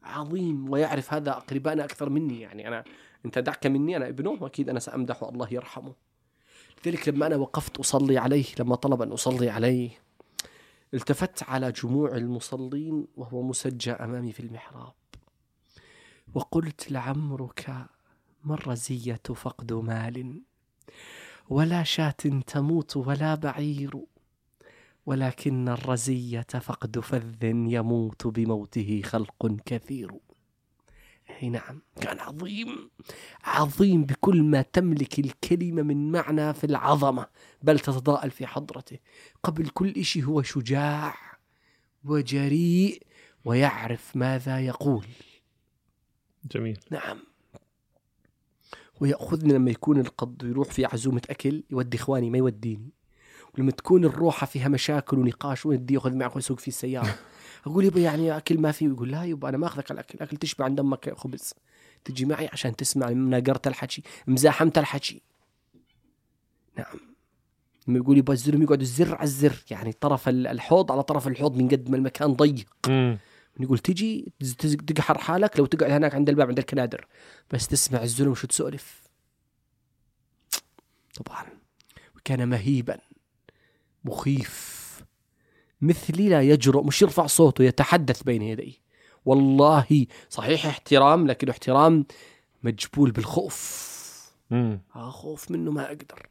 عظيم ويعرف هذا اقربائنا أكثر مني يعني. أنا أنت دعك مني أنا ابنه وأكيد أنا سأمدحه الله يرحمه. لذلك لما أنا وقفت أصلي عليه لما طلب أن أصلي عليه التفت على جموع المصلين وهو مسجى أمامي في المحراب. وقلت لعمرك ما الرزيه فقد مال. ولا شاة تموت ولا بعير. ولكن الرزية فقد فذ يموت بموته خلق كثير. اي نعم. كان عظيم. عظيم بكل ما تملك الكلمة من معنى في العظمة. بل تتضاءل في حضرته. قبل كل شيء هو شجاع وجريء ويعرف ماذا يقول. جميل. نعم. ويأخذني لما يكون القض يروح في عزومة أكل يودي إخواني ما يوديني. ولما تكون الروحة فيها مشاكل ونقاش ويدي يأخذ معك ويسوق في السيارة. أقول يبا يعني أكل ما في يقول لا يبا أنا ما أخذك على الأكل أكل تشبع عند أمك خبز. تجي معي عشان تسمع مناقرت الحكي مزاحمت الحكي. نعم. لما يقول يبا الزلم يقعد الزر على الزر يعني طرف ال- الحوض على طرف الحوض من قد ما المكان ضيق. يقول تجي تقحر حالك لو تقعد هناك عند الباب عند الكنادر. بس تسمع الزلم شو تسولف. طبعا. وكان مهيبا. مخيف. مثلي لا يجرؤ مش يرفع صوته يتحدث بين يدي والله صحيح احترام لكن احترام مجبول بالخوف. امم اخوف منه ما أقدر.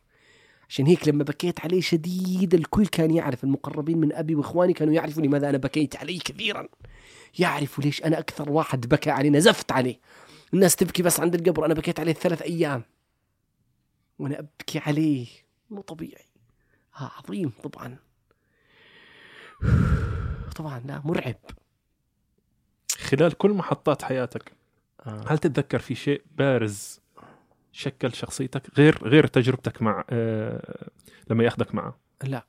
عشان هيك لما بكيت عليه شديد الكل كان يعرف المقربين من أبي وإخواني كانوا يعرفوا لماذا أنا بكيت عليه كثيرا. يعرفوا ليش أنا أكثر واحد بكى عليه نزفت عليه. الناس تبكي بس عند القبر أنا بكيت عليه ثلاث أيام. وأنا أبكي عليه مو طبيعي. آه عظيم طبعا. طبعا لا مرعب. خلال كل محطات حياتك آه. هل تتذكر في شيء بارز شكل شخصيتك غير غير تجربتك مع آه لما ياخذك معه؟ لا.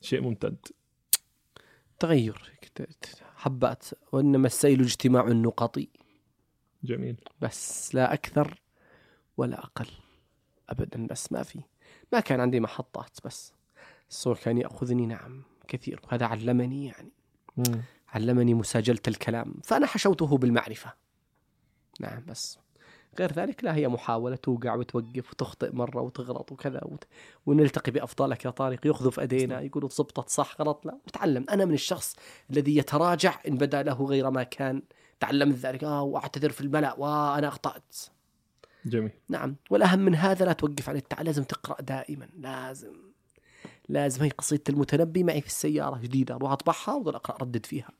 شيء ممتد. تغير. حبات وإنما السيل اجتماع النقط جميل. بس لا أكثر ولا أقل. أبدا بس ما في. ما كان عندي محطات بس. الصور كان يأخذني نعم كثير. وهذا علمني يعني. مم. علمني مساجلة الكلام. فأنا حشوته بالمعرفة. نعم بس. غير ذلك لا هي محاولة توقع وتوقف وتخطئ مرة وتغلط وكذا وت... ونلتقي بأفضالك يا طارق. يخذف أدينا يقولوا زبطت صح غلط لا. نتعلم أنا من الشخص الذي يتراجع إن بدا له غير ما كان. تعلمت ذلك. آه وأعتذر في الملأ وأنا أخطأت. جميل. نعم. والأهم من هذا لا توقف عن التعلم لازم تقرأ دائما. لازم. لازم هي قصيدة المتنبي معي في السيارة جديدة أروح أطبعها وأضل أقرأ أردد فيها.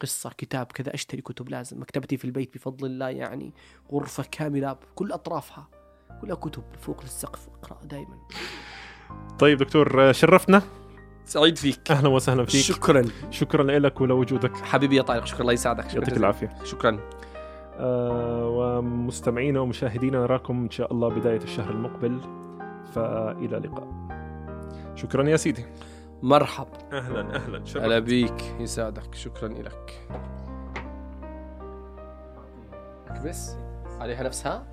قصة كتاب كذا أشتري كتب لازم. مكتبتي في البيت بفضل الله يعني غرفة كاملة بكل أطرافها. كلها كتب فوق السقف أقرأ دائما طيب دكتور شرفتنا سعيد فيك. أهلا وسهلا فيك. شكرا. شكرا لك ولوجودك. حبيبي يا طارق شكرا الله يسعدك شكرا يعطيك. العافية. شكرا. آه ومستمعينا ومشاهدينا نراكم إن شاء الله بداية الشهر المقبل. فإلى اللقاء. شكرا يا سيدي. مرحب أهلا أهلا. شرفت. هلا بيك يسعدك شكرا لك بس عليها نفسها؟